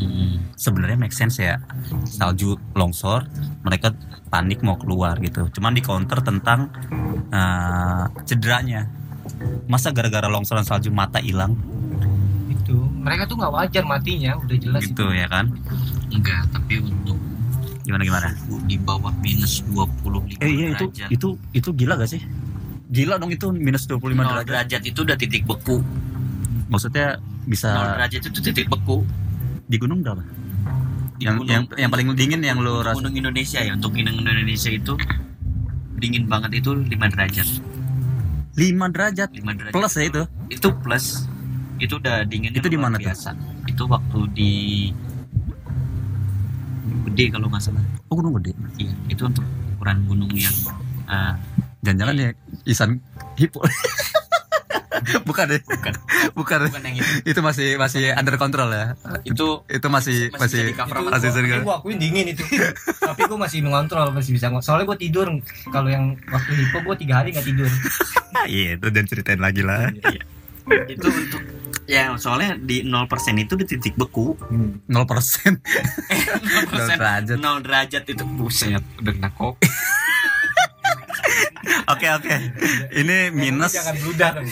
Hmm. Sebenarnya make sense ya. Salju longsor, mereka panik mau keluar gitu. Cuman di counter tentang eh, cederanya. Masa gara-gara longsoran salju mata hilang itu mereka tuh nggak wajar matinya udah jelas gitu ya kan? Enggak, tapi untuk Gimana gimana? suhu di bawah minus 25 Eh iya itu derajat. itu itu gila gak sih? Gila dong itu minus 25 Nol derajat. derajat itu udah titik beku. Maksudnya bisa derajat itu titik beku. di gunung berapa? Yang gunung- yang yang paling dingin yang lo rasa gunung Indonesia ya, untuk gunung Indonesia itu dingin banget itu 5 derajat. 5 derajat 5 derajat. plus ya itu. Itu plus. Itu udah dingin Itu di mana tuh? biasa. Itu waktu di gede kalau nggak salah. Oh gunung gede. Iya, itu untuk ukuran gunung yang eh, Jangan-jangan ya Isan Hipo. bukan deh. Bukan. Bukan. bukan yang itu. Itu masih masih under control ya. Itu Itu masih Masih masih masih sering. gua akuin dingin itu tapi gue masih mengontrol masih bisa soalnya gue tidur kalau yang waktu hipo gue tiga hari nggak tidur Iya, itu dan ceritain lagi lah. itu untuk ya soalnya di 0% itu di titik beku 0% 0% derajat. 0 derajat itu buset udah kena kopi Oke, oke. Ini minus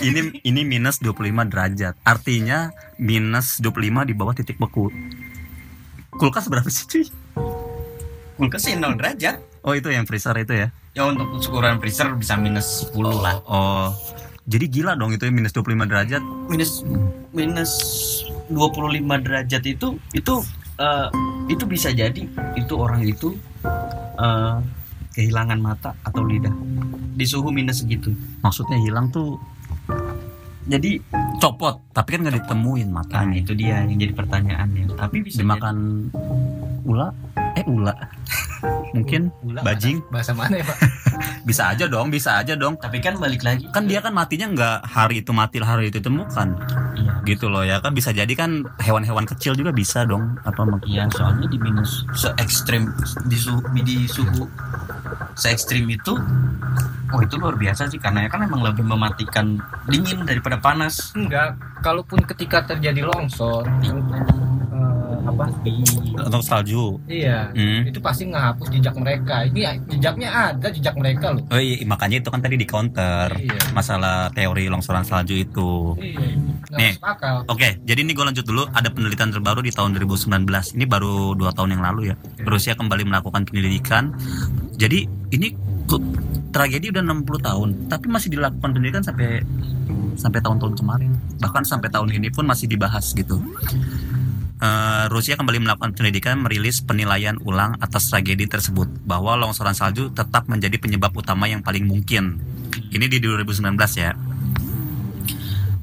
ini ini minus 25 derajat. Artinya minus 25 di bawah titik beku. Kulkas berapa sih, cuy? kulkas sih 0 derajat Oh, itu yang freezer itu ya. ya untuk ukuran freezer bisa minus 10 lah Oh. Jadi gila dong itu ya, minus 25 derajat. minus minus 25 derajat itu itu eh, itu bisa jadi itu orang itu eh, kehilangan mata atau lidah di suhu minus segitu Maksudnya hilang tuh jadi copot, tapi kan nggak ditemuin nah matanya. itu dia yang jadi pertanyaannya tapi bisa Dimakan ula? Eh, ula. Mungkin Gula, Bajing. bahasa, bahasa mana ya pak bisa aja dong, bisa aja dong. jadi- tapi kan balik lagi Kan dia kan matinya nggak hari itu mati hari itu temukan. iya Gitu loh ya kan bisa jadi kan hewan-hewan kecil juga bisa dong apa iya soalnya di minus se ekstrim di suhu di suhu se ekstrim itu oh itu luar biasa sih karena ya kan emang lebih mematikan dingin daripada panas enggak kalaupun ketika terjadi longsor eh, apa Atau salju. iya Hmm. itu pasti ngehapus jejak mereka ini jejaknya ada jejak mereka loh Oh iya, makanya itu kan tadi di counter iya masalah teori longsoran salju itu. iya Nih. Oke, jadi ini gue lanjut dulu. Ada penelitian terbaru di tahun 2019. Ini baru dua tahun yang lalu ya. Rusia kembali melakukan penyelidikan. Jadi ini tragedi udah 60 tahun, tapi masih dilakukan penyelidikan sampai sampai tahun-tahun kemarin. Bahkan sampai tahun ini pun masih dibahas gitu. Eh, Rusia kembali melakukan penyelidikan merilis penilaian ulang atas tragedi tersebut bahwa longsoran salju tetap menjadi penyebab utama yang paling mungkin. Ini di 2019 ya.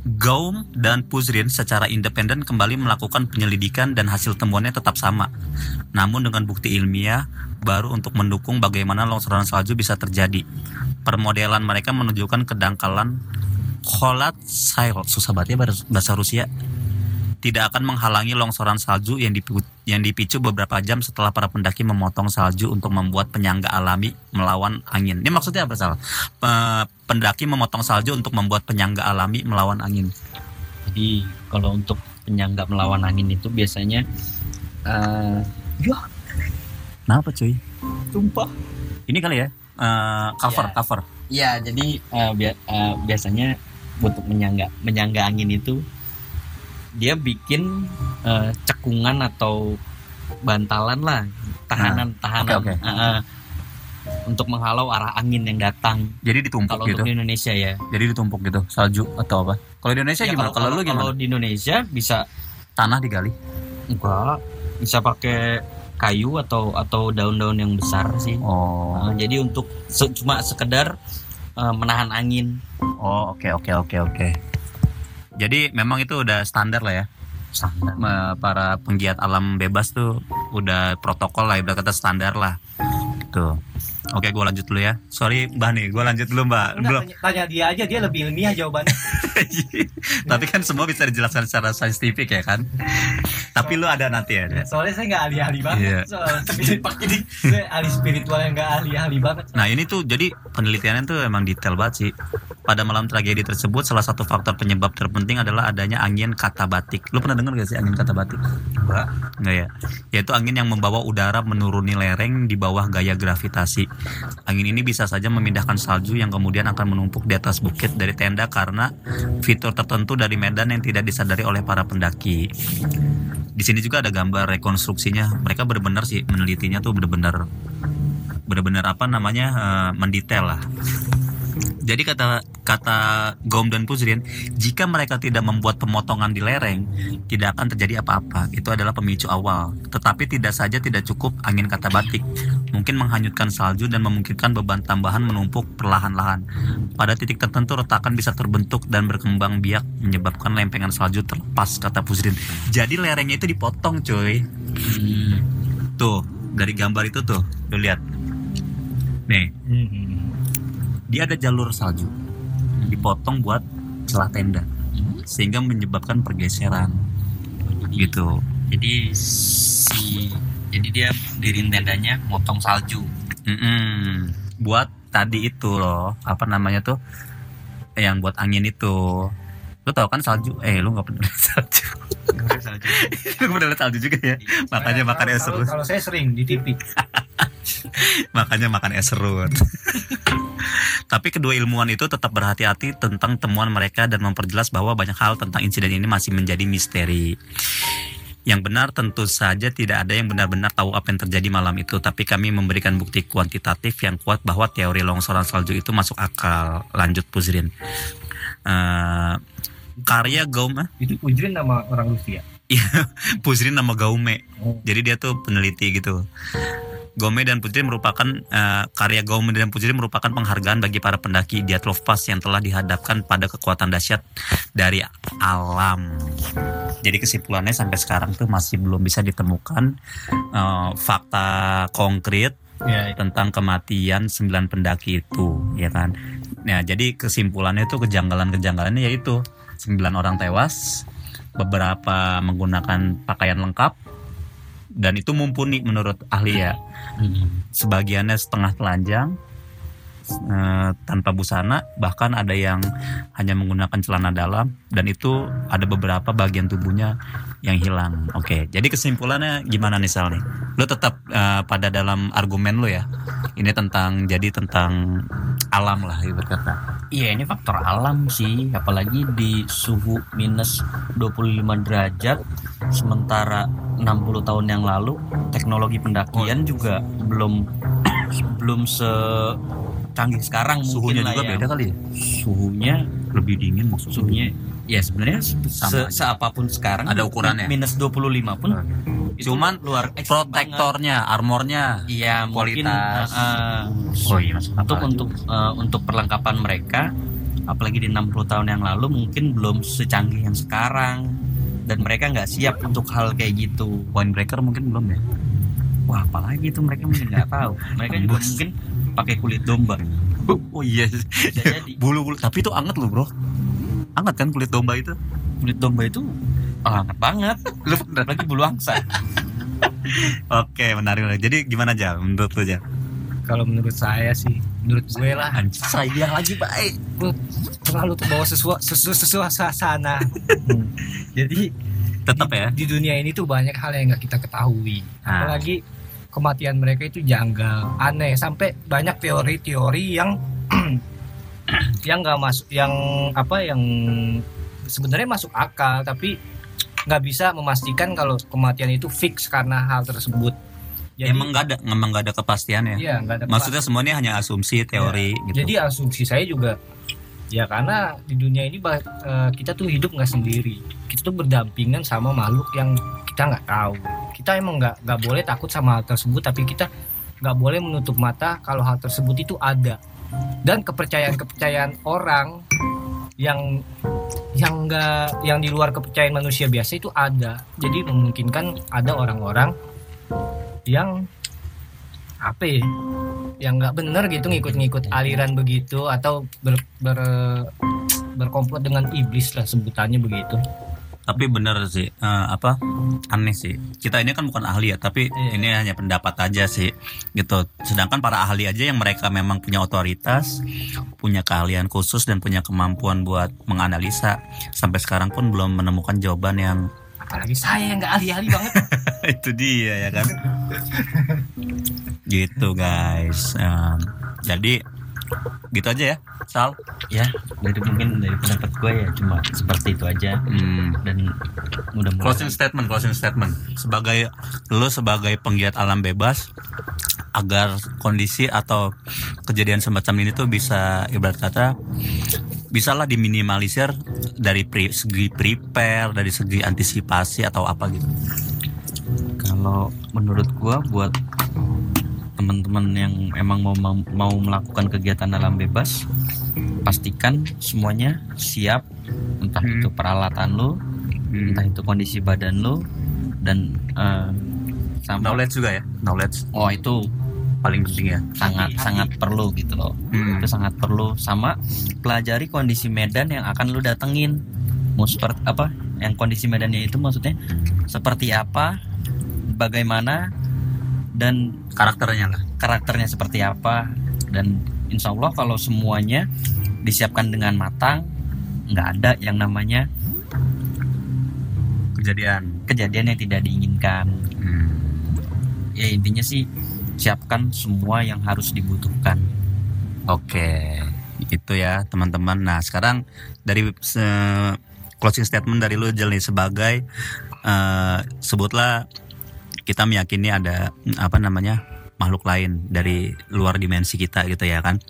Gaum dan Puzrin secara independen kembali melakukan penyelidikan dan hasil temuannya tetap sama. Namun dengan bukti ilmiah baru untuk mendukung bagaimana longsoran salju bisa terjadi. Permodelan mereka menunjukkan kedangkalan Kholat Sail, susah banget ya bahasa Rusia, tidak akan menghalangi longsoran salju yang dipicu, yang dipicu beberapa jam setelah para pendaki memotong salju untuk membuat penyangga alami melawan angin. Ini maksudnya apa salah? pendaki memotong salju untuk membuat penyangga alami melawan angin. Jadi kalau untuk penyangga melawan angin itu biasanya eh Kenapa cuy? sumpah. Ini kali ya eh, cover Ya. cover. Ya, jadi eh, bia- eh, biasanya untuk menyangga menyangga angin itu dia bikin eh, cekungan atau bantalan lah, tahanan tahanan oke, oke. eh, eh, untuk menghalau arah angin yang datang. Jadi ditumpuk Kalau gitu. untuk di Indonesia ya. Jadi ditumpuk gitu salju atau apa? Kalau di Indonesia Ya, gimana? Kalau lu gimana? Kalau di Indonesia bisa Tanah digali. enggak bisa pakai kayu atau atau daun-daun yang besar sih. Oh. Nah, jadi untuk se- cuma sekedar eh, menahan angin Oh, oke oke oke oke. Jadi memang itu udah standar lah ya. standar. Para penggiat alam bebas tuh udah protokol lah, udah kata standar lah. Tuh. Oke, gue lanjut dulu ya. Sorry, Mbak nih, gue lanjut dulu, Mbak. Enggak, Belum. tanya, tanya dia aja dia lebih ilmiah jawabannya Tapi kan semua bisa dijelaskan secara saintifik ya kan. Tapi lu ada nanti ya. soalnya saya nggak ahli-ahli banget Iya. soal spirit ini saya ahli spiritual yang nggak ahli-ahli banget Nah ini tuh jadi penelitiannya tuh emang detail banget sih. Pada malam tragedi tersebut salah satu faktor penyebab terpenting adalah adanya angin katabatik. Lu pernah dengar gak sih angin katabatik? Enggak. Enggak ya. Yaitu angin yang membawa udara menuruni lereng di bawah gaya gravitasi. Angin ini bisa saja memindahkan salju yang kemudian akan menumpuk di atas bukit dari tenda karena fitur tertentu dari medan yang tidak disadari oleh para pendaki. Di sini juga ada gambar rekonstruksinya. Mereka benar-benar sih menelitinya tuh benar-benar benar-benar apa namanya eh, mendetail lah. Jadi kata kata Gom dan Puzrin, jika mereka tidak membuat pemotongan di lereng, tidak akan terjadi apa-apa. Itu adalah pemicu awal. Tetapi tidak saja tidak cukup angin kata batik, mungkin menghanyutkan salju dan memungkinkan beban tambahan menumpuk perlahan-lahan. Pada titik tertentu retakan bisa terbentuk dan berkembang biak menyebabkan lempengan salju terlepas kata Puzrin. Jadi lerengnya itu dipotong, cuy. Tuh, dari gambar itu tuh, lu lihat. Nih, dia ada jalur salju dipotong buat celah tenda sehingga menyebabkan pergeseran gitu Jadi si jadi dia dirin tendanya motong salju. Mm-mm. buat tadi itu loh apa namanya tuh? Eh, yang buat angin itu. Lu tau kan salju? Eh lu nggak pernah lihat salju. Lu pernah lihat salju juga ya? Makanya Saya- makan es kalau, serut kalau saya sering di TV makanya makan es serut. Tapi kedua ilmuwan itu tetap berhati-hati tentang temuan mereka dan memperjelas bahwa banyak hal tentang insiden ini masih menjadi misteri. Yang benar tentu saja tidak ada yang benar-benar tahu apa yang terjadi malam itu, tapi kami memberikan bukti kuantitatif yang kuat bahwa teori longsoran salju itu masuk akal. Lanjut Puzrin. Eh, karya Gaume, itu Ujrin nama orang Rusia Puzrin nama Gaume. Oh. Jadi dia tuh peneliti gitu. Gome dan Putri merupakan eh, karya Gome dan Putri merupakan penghargaan bagi para pendaki Dyatlov Pass yang telah dihadapkan pada kekuatan dahsyat dari alam. Jadi kesimpulannya sampai sekarang tuh masih belum bisa ditemukan eh, fakta konkret ya tentang kematian sembilan pendaki itu, ya kan? Nah, jadi kesimpulannya itu kejanggalan-kejanggalannya yaitu sembilan orang tewas, beberapa menggunakan pakaian lengkap, dan itu mumpuni menurut ahli ya. Sebagiannya setengah telanjang, eh, tanpa busana, bahkan ada yang hanya menggunakan celana dalam dan itu ada beberapa bagian tubuhnya yang hilang. Oke, jadi kesimpulannya gimana nih Sal nih? Lo tetap eh, pada dalam argumen lo ya. Ini tentang jadi tentang alam lah ibarat kata. Iya ini faktor alam sih Apalagi di suhu minus 25 derajat Sementara 60 tahun yang lalu Teknologi pendakian juga belum Belum secanggih sekarang Suhunya mungkin juga ya. beda kali ya. Suhunya Lebih dingin maksudnya. Suhunya Ya sebenarnya se- Sama se- aja. seapapun sekarang Ada ukurannya? Minus 25 pun Cuman luar ekstrim banget. Protektornya, armornya. Iya mungkin Kualitas. uh, uh, Oh iya, masuk untuk untuk uh, untuk perlengkapan mereka apalagi di 60 tahun yang lalu mungkin belum secanggih yang sekarang dan mereka nggak siap untuk hal kayak gitu Windbreaker mungkin belum ya. wah apalagi itu mereka mungkin nggak tahu mereka juga mungkin pakai kulit domba Oh iya. bisa jadi Bulu-bulu. Tapi itu anget loh bro. Anget kan kulit domba itu. kulit domba itu oh, hangat banget Lu apalagi bulu angsa Oke menarik menarik. Jadi gimana aja menurut lu aja? kalau menurut saya sih menurut gue lah Anjir, saya lagi baik. gue terlalu terbawa sesuatu sesu, suasana Hmm. jadi Tetap ya. di dunia ini tuh banyak hal yang nggak kita ketahui Ah. Kematian mereka itu janggal aneh sampai banyak teori-teori yang yang nggak masuk yang apa yang sebenarnya masuk akal tapi nggak bisa memastikan kalau kematian itu fix karena hal tersebut jadi emang nggak ada, emang nggak ada kepastian ya. iya nggak ada Maksudnya semuanya hanya asumsi, teori gitu. jadi asumsi saya juga ya karena di dunia ini eh, kita tuh hidup nggak sendiri kita tuh berdampingan sama makhluk yang kita nggak tahu. Kita emang nggak nggak boleh takut sama hal tersebut tapi kita nggak boleh menutup mata kalau hal tersebut itu ada. Dan kepercayaan kepercayaan orang yang yang enggak yang di luar kepercayaan manusia biasa itu ada. Jadi memungkinkan ada orang-orang yang apa ya yang nggak bener gitu ngikut-ngikut aliran begitu atau ber, ber- berkomplot dengan iblis lah sebutannya begitu Tapi bener sih, eh, apa aneh sih. Kita ini kan bukan ahli ya, tapi Iya. ini hanya pendapat aja sih, gitu. Sedangkan para ahli aja yang mereka memang punya otoritas, punya keahlian khusus dan punya kemampuan buat menganalisa, sampai sekarang pun belum menemukan jawaban yang apalagi saya yang nggak ahli-ahli banget itu dia ya kan gitu guys Em, jadi gitu aja ya Sal. Ya dari mungkin dari pendapat gue ya cuma seperti itu aja. Hmm, dan mudah-mudahan closing statement closing statement. Sebagai lo sebagai penggiat alam bebas agar kondisi atau kejadian semacam ini tuh bisa ibarat kata bisalah diminimalisir dari pri- segi prepare dari segi antisipasi atau apa gitu. Kalau menurut gua buat teman-teman yang emang mau mau, melakukan kegiatan alam bebas, pastikan semuanya siap, entah Hmm. itu peralatan lo, entah itu kondisi badan lo, dan eh, sama knowledge juga ya knowledge oh itu paling penting ya sangat sangat perlu gitu loh. Hmm. Itu sangat perlu sama pelajari kondisi medan yang akan lu datengin. Mau seperti apa? Yang kondisi medannya itu maksudnya seperti apa? Bagaimana dan karakternya lah. Karakternya seperti apa? Dan insya Allah kalau semuanya disiapkan dengan matang nggak ada yang namanya kejadian. Kejadian yang tidak diinginkan. Hmm. ya intinya sih siapkan semua yang harus dibutuhkan. Oke, itu ya teman-teman. Nah sekarang dari closing statement dari lu Jel nih sebagai eh, sebutlah kita meyakini ada mm, apa namanya makhluk lain dari luar dimensi kita gitu ya kan.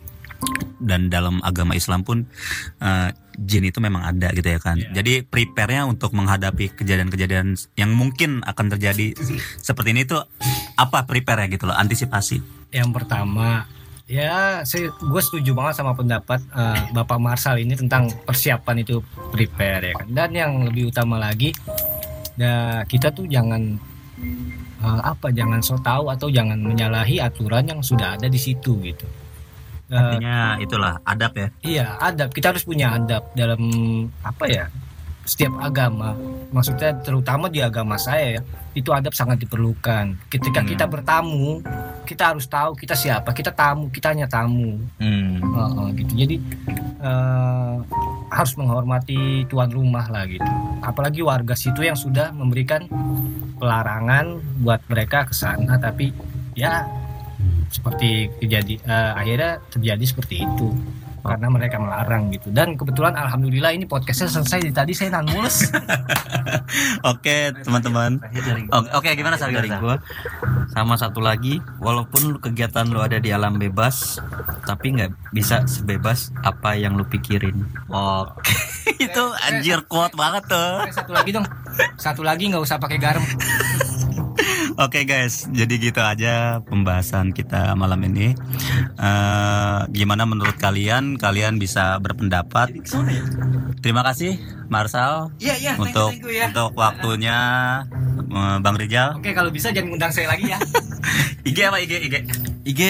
Dan dalam agama Islam pun eh, jin itu memang ada gitu ya kan. Jadi prepare-nya untuk menghadapi kejadian-kejadian yang mungkin akan terjadi seperti ini tuh apa prepare ya gitu loh, antisipasi. yang pertama ya saya gue setuju banget sama pendapat eh, Bapak Marsal ini tentang persiapan itu prepare ya kan dan yang lebih utama lagi ya kita tuh jangan eh, apa jangan so tahu atau jangan menyalahi aturan yang sudah ada di situ gitu. Eh, Artinya itulah adab ya. iya adab. Kita harus punya adab dalam apa ya setiap agama. Maksudnya terutama di agama saya ya itu adab sangat diperlukan. Ketika Hmm. kita bertamu kita harus tahu kita siapa. Kita tamu kita hanya tamu. Hmm. Heeh, gitu. Jadi eh, harus menghormati tuan rumah lah gitu. Apalagi warga situ yang sudah memberikan pelarangan buat mereka ke sana tapi ya seperti kejadi eh, akhirnya terjadi seperti itu karena mereka melarang gitu dan kebetulan alhamdulillah ini podcastnya selesai dari tadi saya nan Oke, teman-teman. Oke, gimana Sal? dari gua sama satu lagi walaupun kegiatan lu ada di alam bebas tapi nggak bisa sebebas apa yang lu pikirin Oke. Itu anjir kuat banget tuh. Satu lagi dong satu lagi nggak usah pakai garam Oke guys, jadi gitu aja pembahasan kita malam ini. Eh, gimana menurut kalian? Kalian bisa berpendapat. Terima kasih Marsal iya iya untuk untuk waktunya eh, Bang Rijal. oke kalau bisa jangan undang saya lagi ya IG apa IG IG? IG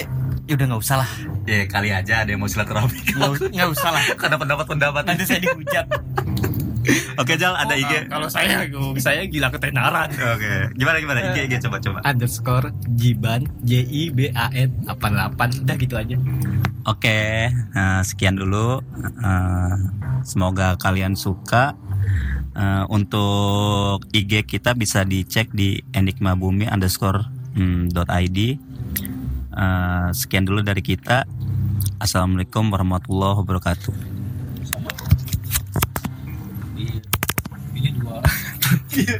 ya udah nggak usah lah Ya kali aja ada yang mau silaturahmi. nggak usah lah Karena pendapat-pendapat nanti saya dihujat Oke Jal, ada IG. kalau saya saya gila ketenaran Oke, gimana gimana IG IG coba coba. underscore Jiban J I B A N 88 udah gitu aja Oke, nah, sekian dulu. Eh, semoga kalian suka. Eh, untuk IG kita bisa dicek di enigmabumi underscore hmm, dot id. Eh, sekian dulu dari kita. Assalamualaikum warahmatullahi wabarakatuh. Ini dua. Iya.